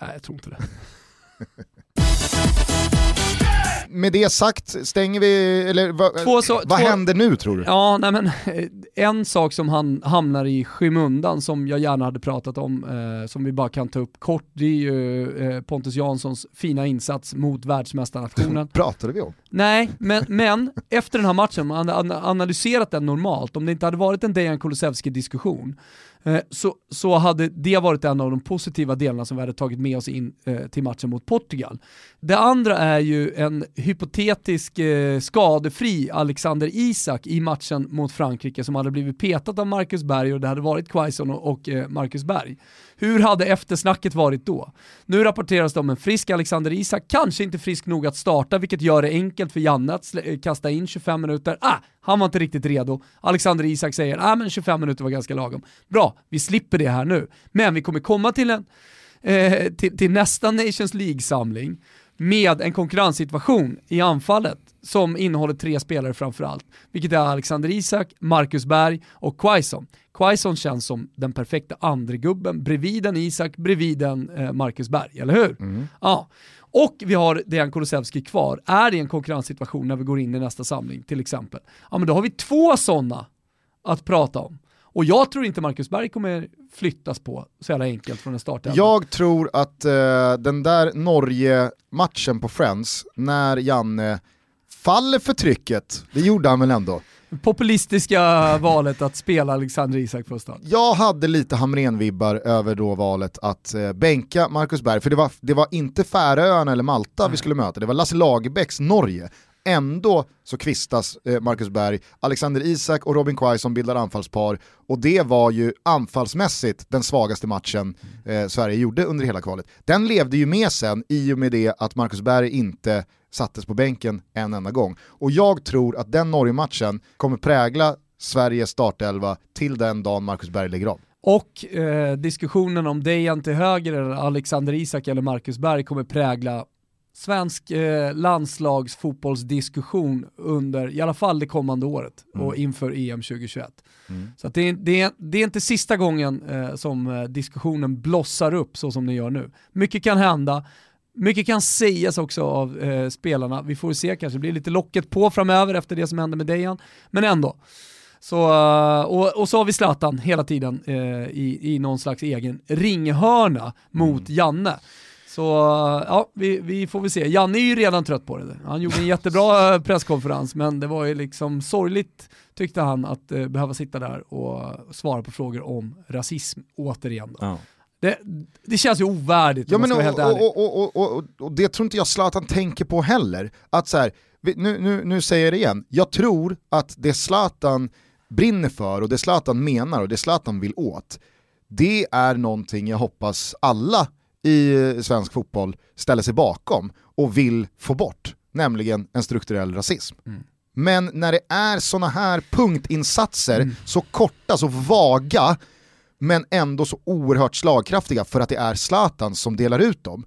Nej, jag tror inte det. med det sagt, stänger vi, eller vad, Två så- vad två- händer nu tror du? Ja, nej men eh, en sak som han hamnar i skymundan som jag gärna hade pratat om, eh, som vi bara kan ta upp kort, det är ju eh, Pontus Janssons fina insats mot världsmästarnationen. Pratade vi om? Nej, men, men efter den här matchen, man hade an- analyserat den normalt, om det inte hade varit en Dejan Kulusevski-diskussion, Eh, så, så hade det varit en av de positiva delarna som vi hade tagit med oss in eh, till matchen mot Portugal. Det andra är ju en hypotetisk eh, skadefri Alexander Isak i matchen mot Frankrike som hade blivit petat av Marcus Berg och det hade varit Quaison och, och eh, Marcus Berg. Hur hade eftersnacket varit då? Nu rapporteras det om en frisk Alexander Isak, kanske inte frisk nog att starta, vilket gör det enkelt för Janne att eh, kasta in 25 minuter. Ah, han var inte riktigt redo. Alexander Isak säger, ah men 25 minuter var ganska lagom. Bra, vi slipper det här nu. Men vi kommer komma till en eh, till, till nästa Nations League-samling med en konkurrenssituation i anfallet som innehåller tre spelare framförallt, vilket är Alexander Isak, Marcus Berg och Quaison. Quaison känns som den perfekta andregubben bredvid en Isak, bredvid en eh, Marcus Berg, eller hur? Ja. Och vi har Dejan Kulusevski kvar. Är det en konkurrenssituation när vi går in i nästa samling till exempel? Ja men då har vi två sådana att prata om. Och jag tror inte Marcus Berg kommer flyttas på så jävla enkelt från en startelva. Jag tror att eh, den där Norge-matchen på Friends, när Janne faller för trycket, det gjorde han väl ändå. Populistiska valet att spela Alexander Isak från start. Jag hade lite Hamrén-vibbar över då valet att eh, bänka Marcus Berg, för det var, det var inte Färöarna eller Malta vi skulle möta, det var Lasse Lagerbäcks Norge. Ändå så kvistas eh, Marcus Berg, Alexander Isak och Robin Quaison bildar anfallspar och det var ju anfallsmässigt den svagaste matchen eh, Sverige gjorde under hela kvalet. Den levde ju med sen i och med det att Marcus Berg inte sattes på bänken en enda gång. Och jag tror att den Norge-matchen kommer prägla Sveriges startelva till den dagen Marcus Berg lägger av. Och eh, diskussionen om Dejan till höger eller Alexander Isak eller Marcus Berg kommer prägla svensk eh, landslagsfotbollsdiskussion under i alla fall det kommande året och inför EM 2021. Så att det, är, det, är, det är inte sista gången eh, som eh, diskussionen blossar upp så som den gör nu. Mycket kan hända, mycket kan sägas också av eh, spelarna. Vi får se, kanske blir lite locket på framöver efter det som hände med Dejan, men ändå. Så, eh, och, och så har vi Zlatan hela tiden eh, i, i någon slags egen ringhörna mot Janne. Så ja, vi, vi får väl se. Janne är ju redan trött på det. Han gjorde en jättebra eh, presskonferens, men det var ju liksom sorgligt tyckte han att eh, behöva sitta där och svara på frågor om rasism återigen. Då. Det, det känns ju ovärdigt Ja, om man men ska och, vara helt ärlig. och, och, och, och, och det tror inte jag Zlatan tänker på heller. Att så här, nu, nu, nu säger jag det igen, jag tror att det Zlatan brinner för och det Zlatan menar och det Zlatan vill åt, det är någonting jag hoppas alla i svensk fotboll ställer sig bakom och vill få bort, nämligen en strukturell rasism. Men när det är sådana här punktinsatser, så korta, så vaga, men ändå så oerhört slagkraftiga för att det är Zlatan som delar ut dem,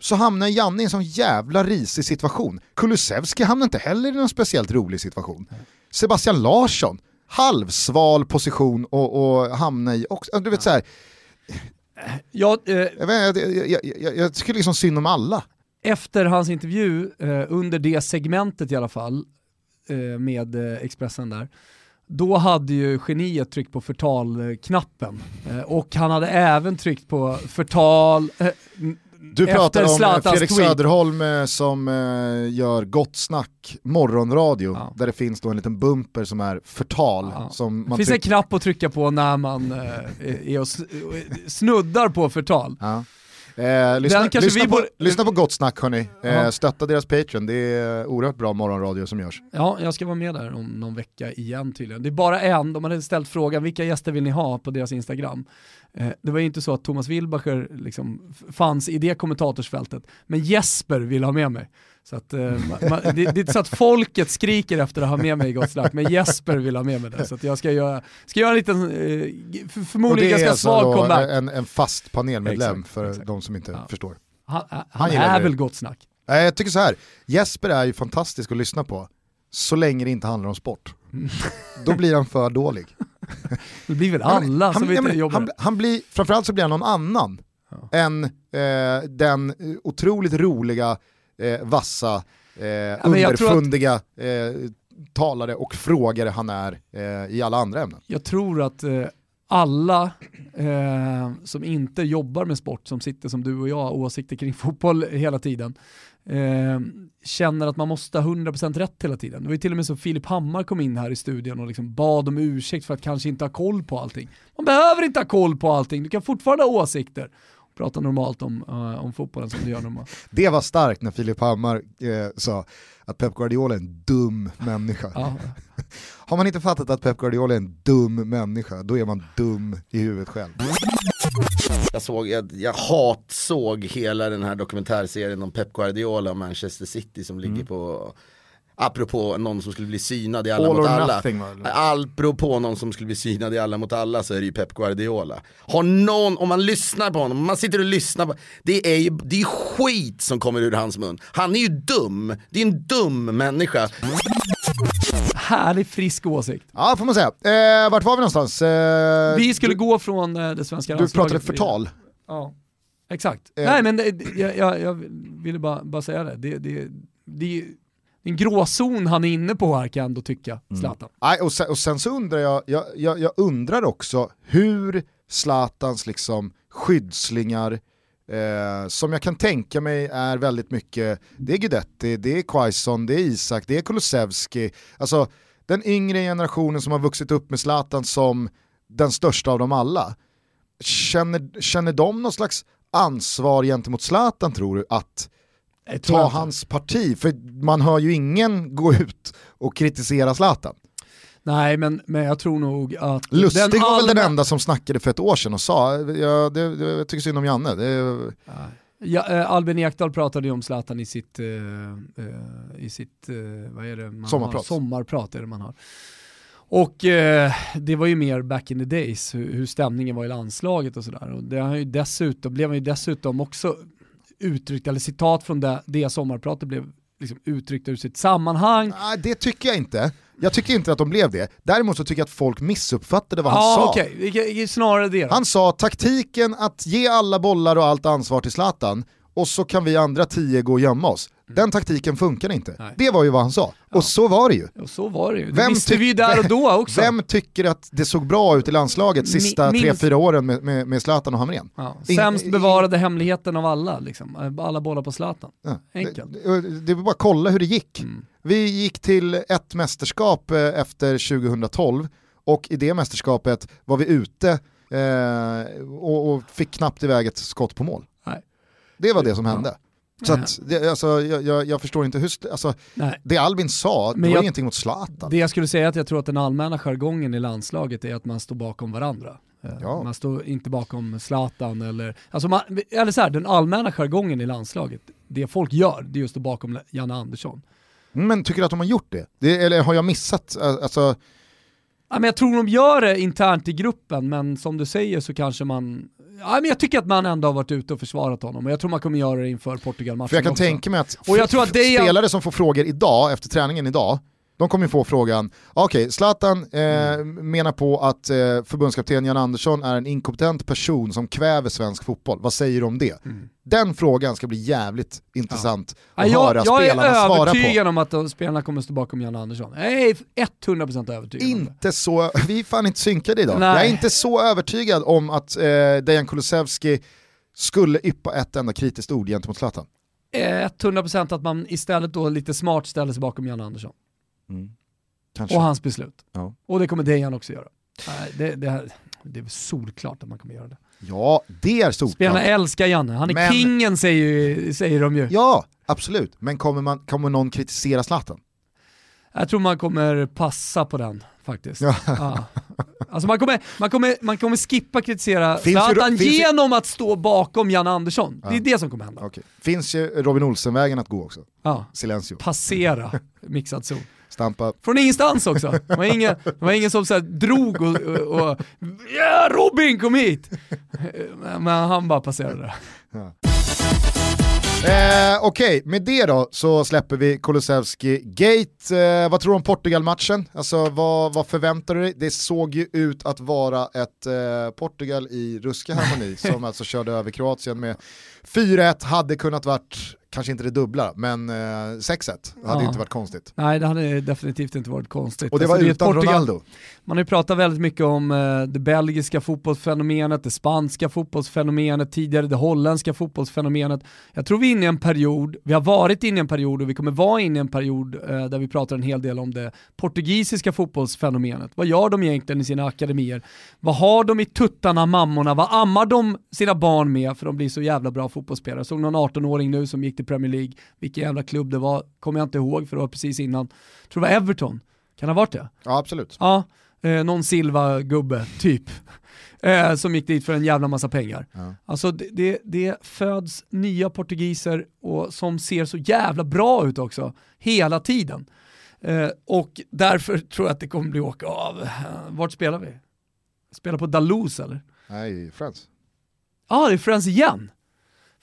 så hamnar Janne i en sån jävla risig situation. Kulusevski hamnar inte heller i någon speciellt rolig situation. Sebastian Larsson, halvsval position och, och hamna i också, du vet så här, Ja, eh, jag, vet, jag, jag, jag, jag tycker liksom synd om alla. efter hans intervju, eh, under det segmentet i alla fall, eh, med eh, Expressen där, då hade ju geniet tryckt på förtal-knappen. Eh, och han hade även tryckt på förtal eh, Du pratar om eh, Fredrik tweet. Söderholm eh, som eh, gör Gott Snack morgonradio, Ja. där det finns då en liten bumper som är förtal. Ja. Som Det finns en knapp att trycka på när man eh, är och snuddar på förtal. Ja. Eh, lyssna, lyssna, vi på, borde- lyssna på Gott Snack hörni, eh, stötta deras Patreon, det är oerhört bra morgonradio som görs. Ja, jag ska vara med där om någon vecka igen tydligen. Det är bara en, de hade ställt frågan vilka gäster vill ni ha på deras Instagram. Eh, det var ju inte så att Thomas Wilbacher liksom fanns i det kommentatorsfältet, men Jesper vill ha med mig. Så att, eh, ma- ma- det, det är inte så att folket skriker efter att ha med mig Gott Snack, men Jesper vill ha med mig där. Så jag ska göra, ska göra en liten, eh, förmodligen det ganska alltså svag comeback. en, en fast panelmedlem Exakt, för exakt. de som inte Ja. förstår. Han, han, han är det. väl Gott Snack. Nej, jag tycker så här. Jesper är ju fantastisk att lyssna på, så länge det inte handlar om sport. Då blir han för dålig. Det blir väl alla han, som ja, inte jobbar. han, han blir, framförallt så blir han någon annan än eh, den eh, otroligt roliga, eh, vassa eh, jag underfundiga eh, talare och frågare han är eh, i alla andra ämnen. Jag tror att eh, alla eh, som inte jobbar med sport, som sitter som du och jag, åsikter kring fotboll hela tiden, eh, känner att man måste ha 100% rätt hela tiden. Det var ju till och med så Filip Hammar kom in här i studion och liksom bad om ursäkt för att kanske inte ha koll på allting. Man behöver inte ha koll på allting, du kan fortfarande ha åsikter. Prata normalt om, uh, om fotbollen som du gör normalt. Det var starkt när Filip Hammar eh, sa att Pep Guardiola är en dum människa. Ja. Har man inte fattat att Pep Guardiola är en dum människa, då är man dum i huvudet själv. Jag, såg, jag, jag hatsåg hela den här dokumentärserien om Pep Guardiola och Manchester City som ligger på Apropå någon som skulle bli synad i Alla All mot alla. nothing? Apropå någon som skulle bli synad i Alla mot alla så är det ju Pep Guardiola. Har någon, om man lyssnar på honom, om man sitter och lyssnar på, det är ju det är skit som kommer ur hans mun. Han är ju dum, det är en dum människa. Härlig frisk åsikt. Ja, får man säga. Eh, vart var vi någonstans? Eh, Vi skulle du, gå från eh, det svenska du landslaget. pratade förtal. Ja, exakt. Eh. Nej men det, jag, jag, jag ville bara, bara säga det. Det, det, det en gråzon han är inne på här kan jag ändå tycka, Zlatan. Nej, och, sen, och sen så undrar jag, jag, jag, jag undrar också hur Zlatans liksom skyddslingar, eh, som jag kan tänka mig är väldigt mycket, det är Guidetti, det är Quaison, det är Isak, det är Kulusevski, alltså den yngre generationen som har vuxit upp med Zlatan som den största av dem alla. Känner, känner de någon slags ansvar gentemot Zlatan tror du att ta hans parti? För man hör ju ingen gå ut och kritisera Zlatan. Nej men, men jag tror nog att... Lustig var väl den allmänna- enda som snackade för ett år sedan och sa, ja, det, det, jag tycker synd om Janne. Det, Ja, eh, Albin Ekdal pratade ju om Zlatan i sitt, eh, i sitt eh, vad är det man Sommarprat. Har? Sommarprat är det man har. Och eh, det var ju mer back in the days, hur, hur stämningen var i landslaget och sådär. Och det har ju dessutom, blev han ju dessutom också uttryckt, eller citat från det, det sommarpratet blev liksom uttryckt ur sitt sammanhang. nej, det tycker jag inte. Jag tycker inte att de blev det. Däremot så tycker jag att folk missuppfattade vad han Ja sa. okay. snarare det då. Han sa taktiken att ge alla bollar och allt ansvar till Zlatan och så kan vi andra tio gå och gömma oss. Den taktiken funkar inte. Mm. Nej. Det var ju vad han sa. Och så var det ju. Och så var det ju, det Vem visste vi där och då också. Vem tycker att det såg bra ut i landslaget sista minst- tre, fyra åren med, med, med Zlatan och Hamrén? Ja, sämst bevarade hemligheten av alla, liksom. alla bollar på Zlatan. Ja, Enkelt. Det, det, det var bara att kolla hur det gick. Mm. Vi gick till ett mästerskap eh, efter 2012 och i det mästerskapet var vi ute eh, och, och fick knappt iväg ett skott på mål. Det var det som hände. Så att, det, alltså, jag, jag, förstår inte hur, alltså, Nej. det Albin sa, det Men var jag- ingenting mot Zlatan. Det jag skulle säga är att jag tror att den allmänna jargongen i landslaget är att man står bakom varandra. Eh, Ja. Man står inte bakom Zlatan eller, alltså man, eller så här, den allmänna jargongen i landslaget, det folk gör, det är just att stå bakom Janne Andersson. Men tycker du att de har gjort det? det eller har jag missat? eh, Alltså, Ja, men jag tror de gör det internt i gruppen, men som du säger så kanske man, ja, men jag tycker att man ändå har varit ute och försvarat honom och jag tror man kommer göra det inför Portugal-matchen för jag kan också. tänka mig att, Och jag tror att det spelare som får frågor idag, efter träningen idag, de kommer få frågan, okej, Zlatan eh, Mm. menar på att eh, förbundskapten Jan Andersson är en inkompetent person som kväver svensk fotboll. Vad säger du om det? Mm. Den frågan ska bli jävligt intressant Ja, att höra jag, jag spelarna är svara övertygad på. om att spelarna kommer stå bakom Janne Andersson. Jag är 100% övertygad. Inte så, vi är fan inte synkade idag. Nej. Jag är inte så övertygad om att eh, Dejan Kulusevski skulle yppa ett enda kritiskt ord gentemot Zlatan. Eh, 100% att man istället då lite smart ställer sig bakom Janne Andersson Kanske. och hans beslut. Ja. Och det kommer Dejan också göra. Det, det, här, det är väl solklart att man kommer göra det. Ja, det är solklart. Spelarna älskar Janne, han är Men- kingen säger, ju- säger de ju. Ja, absolut. Men kommer, man, kommer någon kritisera Zlatan? Jag tror man kommer passa på den faktiskt. Ja. Ja. Alltså man kommer, man, kommer, man kommer skippa kritisera Finns ju- Zlatan ju- genom att stå bakom Janne Andersson. Det är det som kommer hända. Okej. Finns ju Robin Olsen-vägen att gå också. Ja. Silencio. Passera mixad zon. Stampa. Från ingenstans också. Det var ingen, det var ingen som så drog och, och, och ja Robin kom hit! Men han bara passerade. Eh, Okej, med det då så släpper vi Kulusevski Gate. Eh, vad tror du om Portugal-matchen? Alltså vad, vad förväntar du dig? Det såg ju ut att vara ett eh, Portugal i ruska harmoni som alltså körde över Kroatien med 4-1, hade kunnat varit kanske inte det dubbla, men eh, 6-1 hade Ja. inte varit konstigt. Nej, det hade definitivt inte varit konstigt. Och det var Alltså, är ett utan Portugal- Ronaldo. Man har ju pratat väldigt mycket om eh, det belgiska fotbollsfenomenet, det spanska fotbollsfenomenet, tidigare det holländska fotbollsfenomenet. Jag tror vi är inne i en period, vi har varit inne i en period och vi kommer vara inne i en period eh, där vi pratar en hel del om det portugisiska fotbollsfenomenet. Vad gör de egentligen i sina akademier? Vad har de i tuttarna, mammorna? Vad ammar de sina barn med för de blir så jävla bra fotbollsspelare? Jag såg någon 18-åring nu som gick till Premier League, vilken jävla klubb det var, kommer jag inte ihåg för det var precis innan. Jag tror det var Everton, kan det ha varit det? Ja absolut. Ja, eh, någon Silva-gubbe, typ. Eh, som gick dit för en jävla massa pengar. Ja. Alltså det, det, det föds nya portugiser och som ser så jävla bra ut också, hela tiden. Eh, och därför tror jag att det kommer bli åka av. Vart spelar vi? Spelar på Dalous eller? Nej, Friends. Ja, ah, det är Friends igen.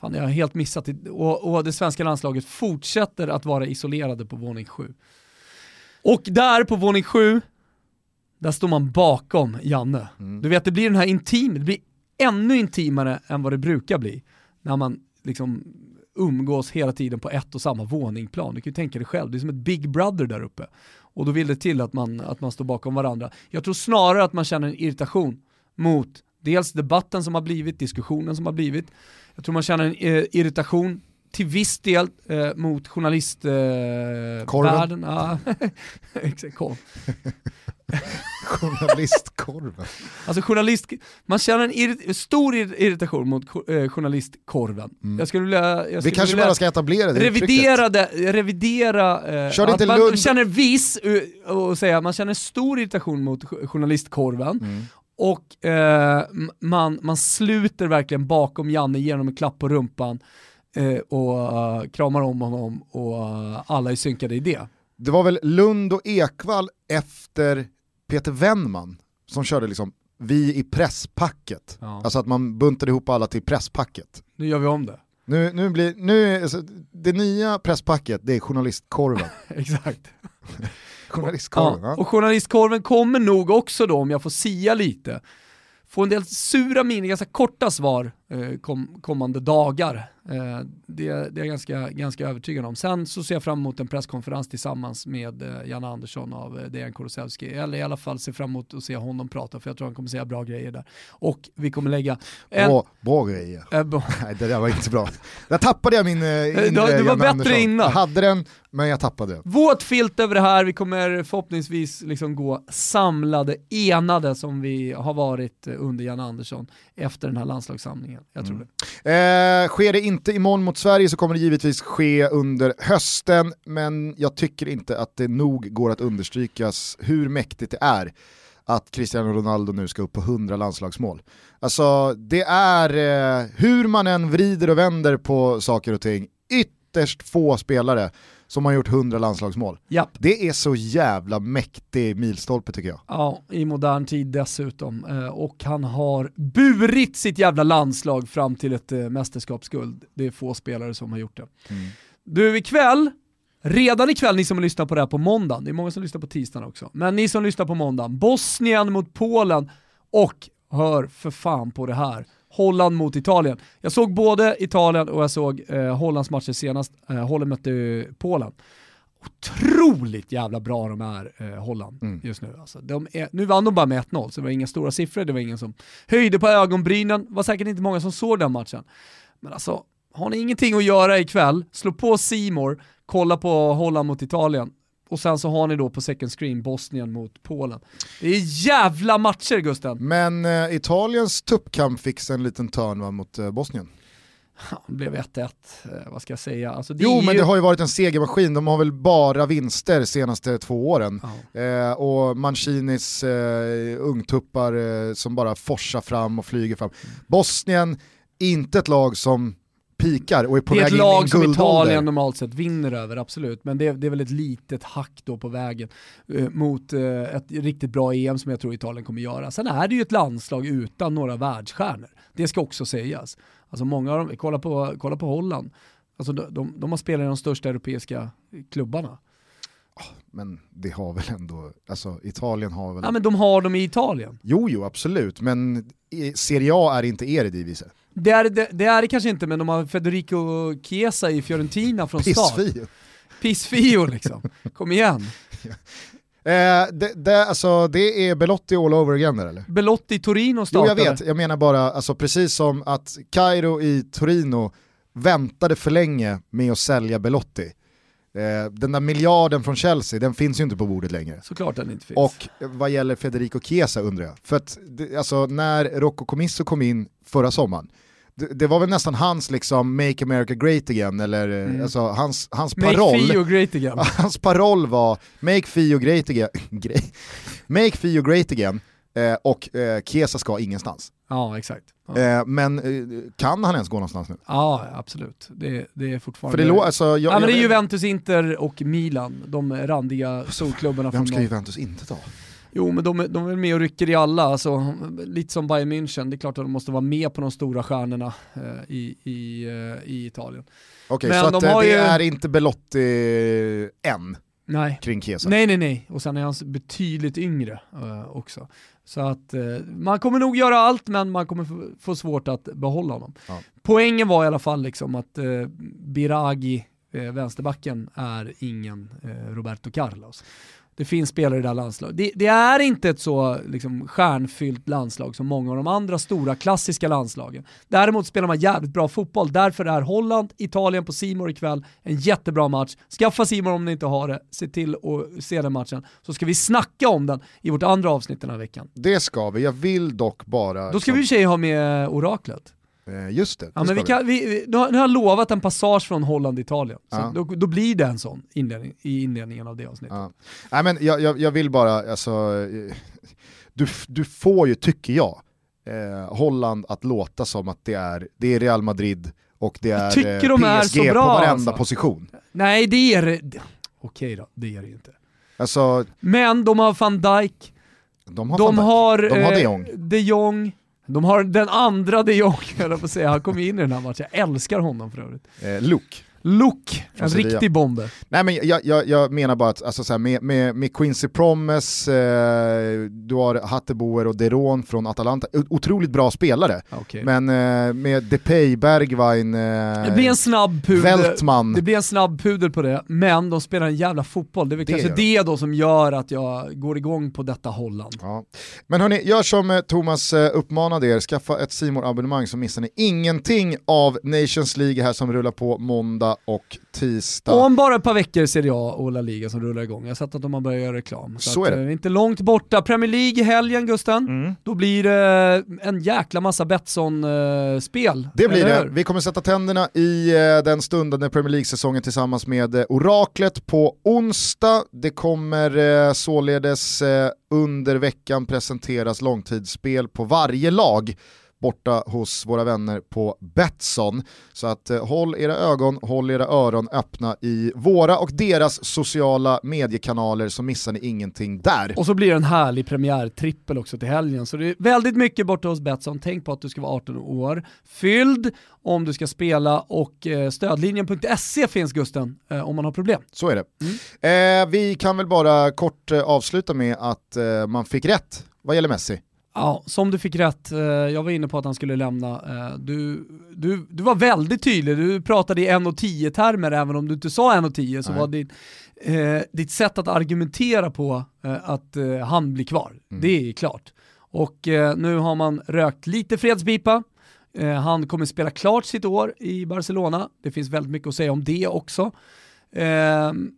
Fan, jag har helt missat det. Och, och det svenska landslaget fortsätter att vara isolerade på våning 7. Och där på våning 7, där står man bakom Janne. Mm. Du vet, det blir den här intim, det blir ännu intimare än vad det brukar bli. När man liksom umgås hela tiden på ett och samma våningsplan. Du kan ju tänka dig själv, det är som ett Big Brother där uppe. Och då vill det till att man, att man står bakom varandra. Jag tror snarare att man känner en irritation mot dels debatten som har blivit, diskussionen som har blivit. Jag tror man känner en eh, irritation till viss del eh, mot journalistvärlden. Eh, ja. Journalistkorven. Alltså journalist, man känner en irri- stor ir- irritation mot eh, journalistkorven. Jag skulle vilja, jag Vi skulle kanske vilja bara ska etablera det revidera, det, revidera eh, Kör det inte man Lund- känner viss, eh, och säga, man känner stor irritation mot jo- journalistkorven. Mm. Och eh, man, man sluter verkligen bakom Janne, ger honom en klapp på rumpan eh, och eh, kramar om honom och eh, alla är synkade i det. Det var väl Lund och Ekvall efter Peter Wennman som körde liksom vi i presspacket. Ja. Alltså att man buntade ihop alla till presspacket. Nu gör vi om det. Nu, nu blir, nu alltså, det nya presspacket det är journalistkorven. Exakt. Journalistkorven, Ja, och journalistkorven kommer nog också då, om jag får sia lite, få en del sura miner, ganska korta svar kom, kommande dagar. Eh, det, det är jag ganska, ganska övertygad om. Sen så ser jag fram emot en presskonferens tillsammans med eh, Janne Andersson av eh, Dejan Kulusevski, eller i alla fall ser fram emot att se honom prata, för jag tror han kommer säga bra grejer där. Och vi kommer lägga en... Bra, bra grejer. eh, bra- Nej det där var inte så bra. Där tappade jag min eh, inre du var Janne bättre Andersson. innan. Jag hade den, men jag tappade. Våt filt över det här, vi kommer förhoppningsvis liksom gå samlade, enade som vi har varit eh, under Jan Andersson efter den här landslagssamlingen. Jag tror det. Eh, sker det inte imorgon mot Sverige så kommer det givetvis ske under hösten, men jag tycker inte att det nog går att understrykas hur mäktigt det är att Cristiano Ronaldo nu ska upp på 100 landslagsmål. Alltså det är, eh, hur man än vrider och vänder på saker och ting, ytterst få spelare som har gjort 100 landslagsmål. Japp. Det är så jävla mäktig milstolpe tycker jag. Ja, i modern tid dessutom. Eh, och han har burit sitt jävla landslag fram till ett eh, mästerskapsguld. Det är få spelare som har gjort det. Du, ikväll, redan ikväll ni som lyssnar på det här på måndagen, det är många som lyssnar på tisdagen också, men ni som lyssnar på måndagen, Bosnien mot Polen och hör för fan på det här. Holland mot Italien. Jag såg både Italien och jag såg eh, Hollands matcher senast. Eh, Holland mötte Polen. Otroligt jävla bra de är, eh, Holland, just nu. Alltså, de är, nu vann de bara med 1-0, så det var inga stora siffror, det var ingen som höjde på ögonbrynen, var säkert inte många som såg den matchen. Men alltså, har ni ingenting att göra ikväll, slå på Simor, kolla på Holland mot Italien. Och sen så har ni då på second screen Bosnien mot Polen. Det är jävla matcher Gusten! Men eh, Italiens tuppkamp fick en liten törn va, mot eh, Bosnien. Ja, Det blev 1-1, eh, vad ska jag säga? Alltså, Jo är men ju... det har ju varit en segermaskin, de har väl bara vinster de senaste två åren. Eh, och Mancinis eh, ungtuppar eh, som bara forsar fram och flyger fram. Bosnien, inte ett lag som pikar och är på Det är väg ett in i en lag som. Italien normalt sett vinner över, absolut. Men det är, det är väl ett litet hack då på vägen eh, mot eh, ett riktigt bra EM som jag tror Italien kommer göra. Sen är det ju ett landslag utan några världsstjärnor. Det ska också sägas. Alltså många av dem, kolla på, kolla på Holland. Alltså de, de, de har spelat i de största europeiska klubbarna. Men det har väl ändå, alltså Italien har väl... Ja men de har dem i Italien. Jo jo absolut, men i- Serie A är inte Eredivisie. Det är det, det är det kanske inte, men de har Federico Chiesa i Fiorentina från start. Pissfio. Pissfio liksom. Kom igen. Eh, det, det, alltså, det är Belotti all over again där, eller? Belotti Torino Jo startade. jag vet, jag menar bara alltså, precis som att Cairo i Torino väntade för länge med att sälja Belotti. Eh, den där miljarden från Chelsea, den finns ju inte på bordet längre. Såklart den inte finns. Och vad gäller Federico Chiesa undrar jag. För att alltså, när Rocco Comisso kom in förra sommaren, det, det var väl nästan hans liksom “Make America Great Again” eller eh, alltså, hans, hans Make paroll. Fio great again. Hans paroll var “Make Fio Great Again”, Make Fio Great Again eh, och eh, Chiesa ska ingenstans. Ja, exakt. Ja, Eh, men eh, kan han ens gå någonstans nu? ja absolut. Det, det är fortfarande... För det lå- alltså, jag, ja, men det är jag- Juventus, Inter och Milan, de randiga storklubbarna Vem ska. Juventus inte ta? Jo men de, de är med och rycker i alla, alltså, lite som Bayern München, det är klart att de måste vara med på de stora stjärnorna eh, i, i, eh, i Italien. Okej, Men så att de eh, har det ju- är inte Belotti än Nej. kring Chiesa? Nej nej nej, och sen är han betydligt yngre eh, också. Så att eh, man kommer nog göra allt men man kommer få, svårt att behålla honom. Ja. Poängen var i alla fall liksom att eh, Biragi, vänsterbacken, är ingen Roberto Carlos. Det finns spelare i det här landslaget. Det, det är inte ett så liksom, stjärnfyllt landslag som många av de andra stora klassiska landslagen. Däremot spelar man jävligt bra fotboll. Därför är Holland, Italien på Simor ikväll en jättebra match. Skaffa Simor om ni inte har det. Se till att se den matchen. Så ska vi snacka om den i vårt andra avsnitt den här veckan. Det ska vi, jag vill dock bara... Då ska vi i och ha med oraklet. Eh, just det, Ja, men vi kan, vi, vi, nu har jag lovat en passage från Holland-Italien. Så Ja. då, då blir det en sån inledning, i inledningen av det avsnittet. Ja. Nej, men jag, jag, jag vill bara, alltså, eh, du, du får ju, tycker jag, eh, Holland att låta som att det är, det är Real Madrid och det är tycker eh, de är PSG så bra, på varenda alltså. position. Nej det är det. Okej då, det är det inte. Alltså, Men de har van Dijk, de har, de Van Dijk. har, de har eh, de Jong. de Jong, de har den andra de Jong, höll jag på att säga. Han kom in i den här matchen, jag älskar honom för övrigt. Eh, Luke. Luke, Från en riktig bomber. Nej men jag, jag, jag menar bara att alltså, så här, med, med, med Quincy Promes, eh, du har Hatteboer och Deron från Atalanta, otroligt bra spelare. Okay. Men eh, med Depay, Bergwijn, eh, det blir en snabb pudel. Veltman. Det blir en snabb pudel på det, men de spelar en jävla fotboll. Det är väl Det kanske gör det då som gör att jag går igång på detta Holland. Ja. Men hörni, gör som eh, Thomas eh, uppmanade er, skaffa ett simor abonnemang så missar ni ingenting av Nations League här som rullar på måndag och tisdag. Och om bara ett par veckor Serie A och La Liga som rullar igång. Jag har sett att de har börjat göra reklam. Så att, är det. eh, inte långt borta. Premier League i helgen Gusten. Mm. Då blir det en jäkla massa Betsson-spel. Det blir det. Vi kommer sätta tänderna i eh, den stundande Premier League-säsongen tillsammans med eh, Oraklet på onsdag. Det kommer eh, således eh, under veckan presenteras långtidsspel på varje lag borta hos våra vänner på Betsson. Så att eh, håll era ögon, håll era öron öppna i våra och deras sociala mediekanaler så missar ni ingenting där. Och så blir det en härlig premiärtrippel också till helgen. Så det är väldigt mycket borta hos Betsson. Tänk på att du ska vara 18 år fylld om du ska spela och eh, stödlinjen.se finns Gusten eh, om man har problem. Så är det. Eh, vi kan väl bara kort eh, avsluta med att eh, man fick rätt vad gäller Messi. Ja, som du fick rätt. Eh, Jag var inne på att han skulle lämna. Eh, Du, du, du var väldigt tydlig, du pratade i 1.10 termer även om du inte sa 1.10 så Nej. var din, eh, ditt sätt att argumentera på eh, att eh, han blir kvar. Mm. Det är klart. Och eh, nu har man rökt lite fredspipa. Han kommer spela klart sitt år i Barcelona. Det finns väldigt mycket att säga om det också.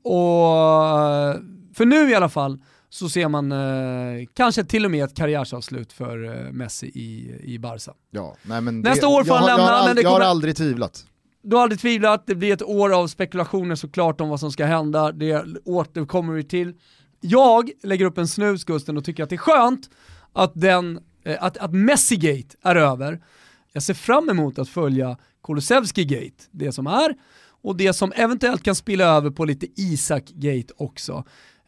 Och för nu i alla fall så ser man eh, kanske till och med ett karriärsavslut för eh, Messi i, i Barca. Ja, nej men Nästa år får han lämna, Jag har, men det jag har kommer- aldrig tvivlat. Du har aldrig tvivlat, det blir ett år av spekulationer såklart om vad som ska hända, det återkommer vi till. Jag lägger upp en snus Gusten och tycker att det är skönt att, den, eh, att, att Messi-gate är över. Jag ser fram emot att följa Kulusevski-gate, det som är, och det som eventuellt kan spilla över på lite Isak-gate också.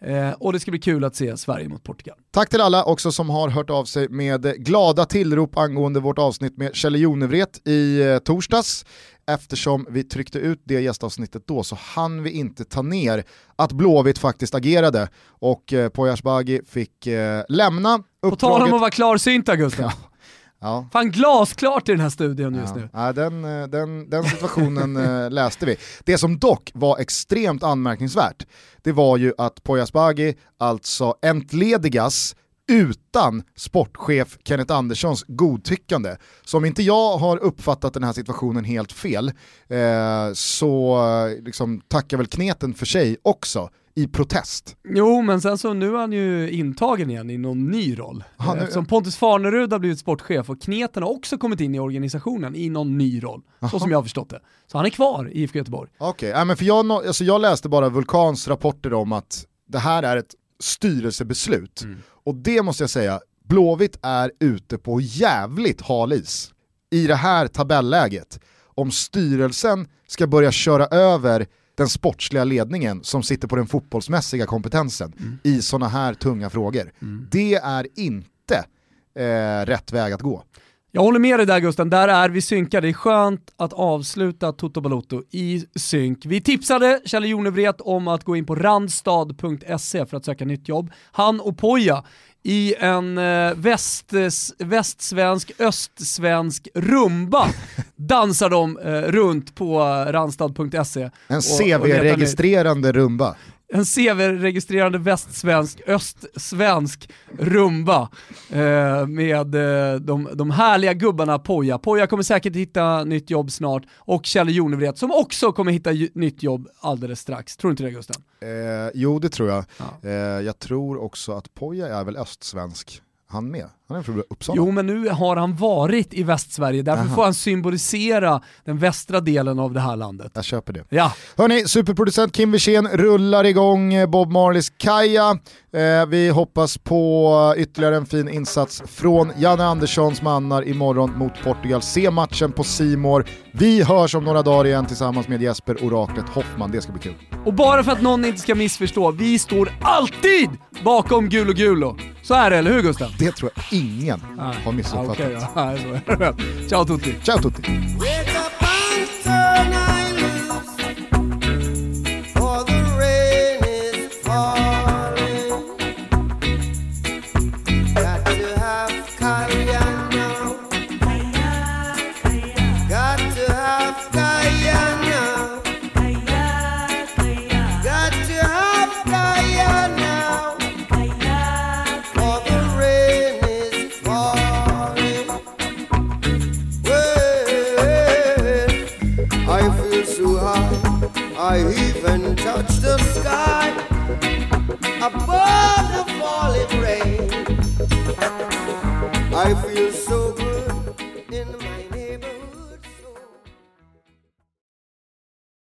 Eh, och det ska bli kul att se Sverige mot Portugal. Tack till alla också som har hört av sig med glada tillrop angående vårt avsnitt med Kjelle Jonevret i eh, torsdags. Eftersom vi tryckte ut det gästavsnittet då så hann vi inte ta ner att Blåvitt faktiskt agerade och eh, Poya Asbaghi fick eh, lämna På tal uppdraget. om att vara klarsynta Gusten. Ja. Ja. Fan glasklart i den här studion just nu. Ja, den, eh, den, den situationen eh, läste vi. Det som dock var extremt anmärkningsvärt, det var ju att Poya Asbaghi alltså entledigas utan sportchef Kenneth Anderssons godtyckande. Så om inte jag har uppfattat den här situationen helt fel eh, så liksom, tackar väl kneten för sig också i protest. Jo, men sen så nu är han ju intagen igen i någon ny roll. Aha, Eftersom Pontus Farnerud har blivit sportchef och Kneten har också kommit in i organisationen i någon ny roll. Aha. Så som jag har förstått det. Så han är kvar i IFK Göteborg. Okej, okay. äh, för jag, alltså jag läste bara Vulkans rapporter om att det här är ett styrelsebeslut. Mm. Och det måste jag säga, Blåvitt är ute på jävligt hal is i det här tabelläget. Om styrelsen ska börja köra över den sportsliga ledningen som sitter på den fotbollsmässiga kompetensen mm. i sådana här tunga frågor. Mm. Det är inte eh, rätt väg att gå. Jag håller med dig där Gusten, där är vi synkade. Det är skönt att avsluta Toto Balotto i synk. Vi tipsade Kjell Jonevret om att gå in på randstad.se för att söka nytt jobb. Han och Poja i en eh, väst, västsvensk, östsvensk rumba dansar de eh, runt på randstad.se. En CV-registrerande rumba en CV-registrerande västsvensk, östsvensk rumba eh, med eh, de, de härliga gubbarna Poja. Poja kommer säkert hitta nytt jobb snart och Kjell Jonevret som också kommer hitta nytt jobb alldeles strax. Tror du inte det Gusten? Eh, jo det tror jag. Ja. Eh, jag tror också att Poja är väl östsvensk han med? Han är från Uppsala. Jo men nu har han varit i Västsverige, därför Aha. får han symbolisera den västra delen av det här landet. Jag köper det. Ja. Hörni, superproducent Kim Wirsén rullar igång eh, Bob Marleys Kaja. Eh, vi hoppas på ytterligare en fin insats från Janne Anderssons mannar imorgon mot Portugal. Se matchen på Simor. Vi hörs om några dagar igen tillsammans med Jesper Oraklet Hoffman, det ska bli kul. Och bara för att någon inte ska missförstå, vi står alltid bakom Gulo Gulo. Så är det, eller hur Gustav? Det tror jag ingen ah, har missuppfattat. Okay, ja. Ciao tutti. Ciao tutti. I feel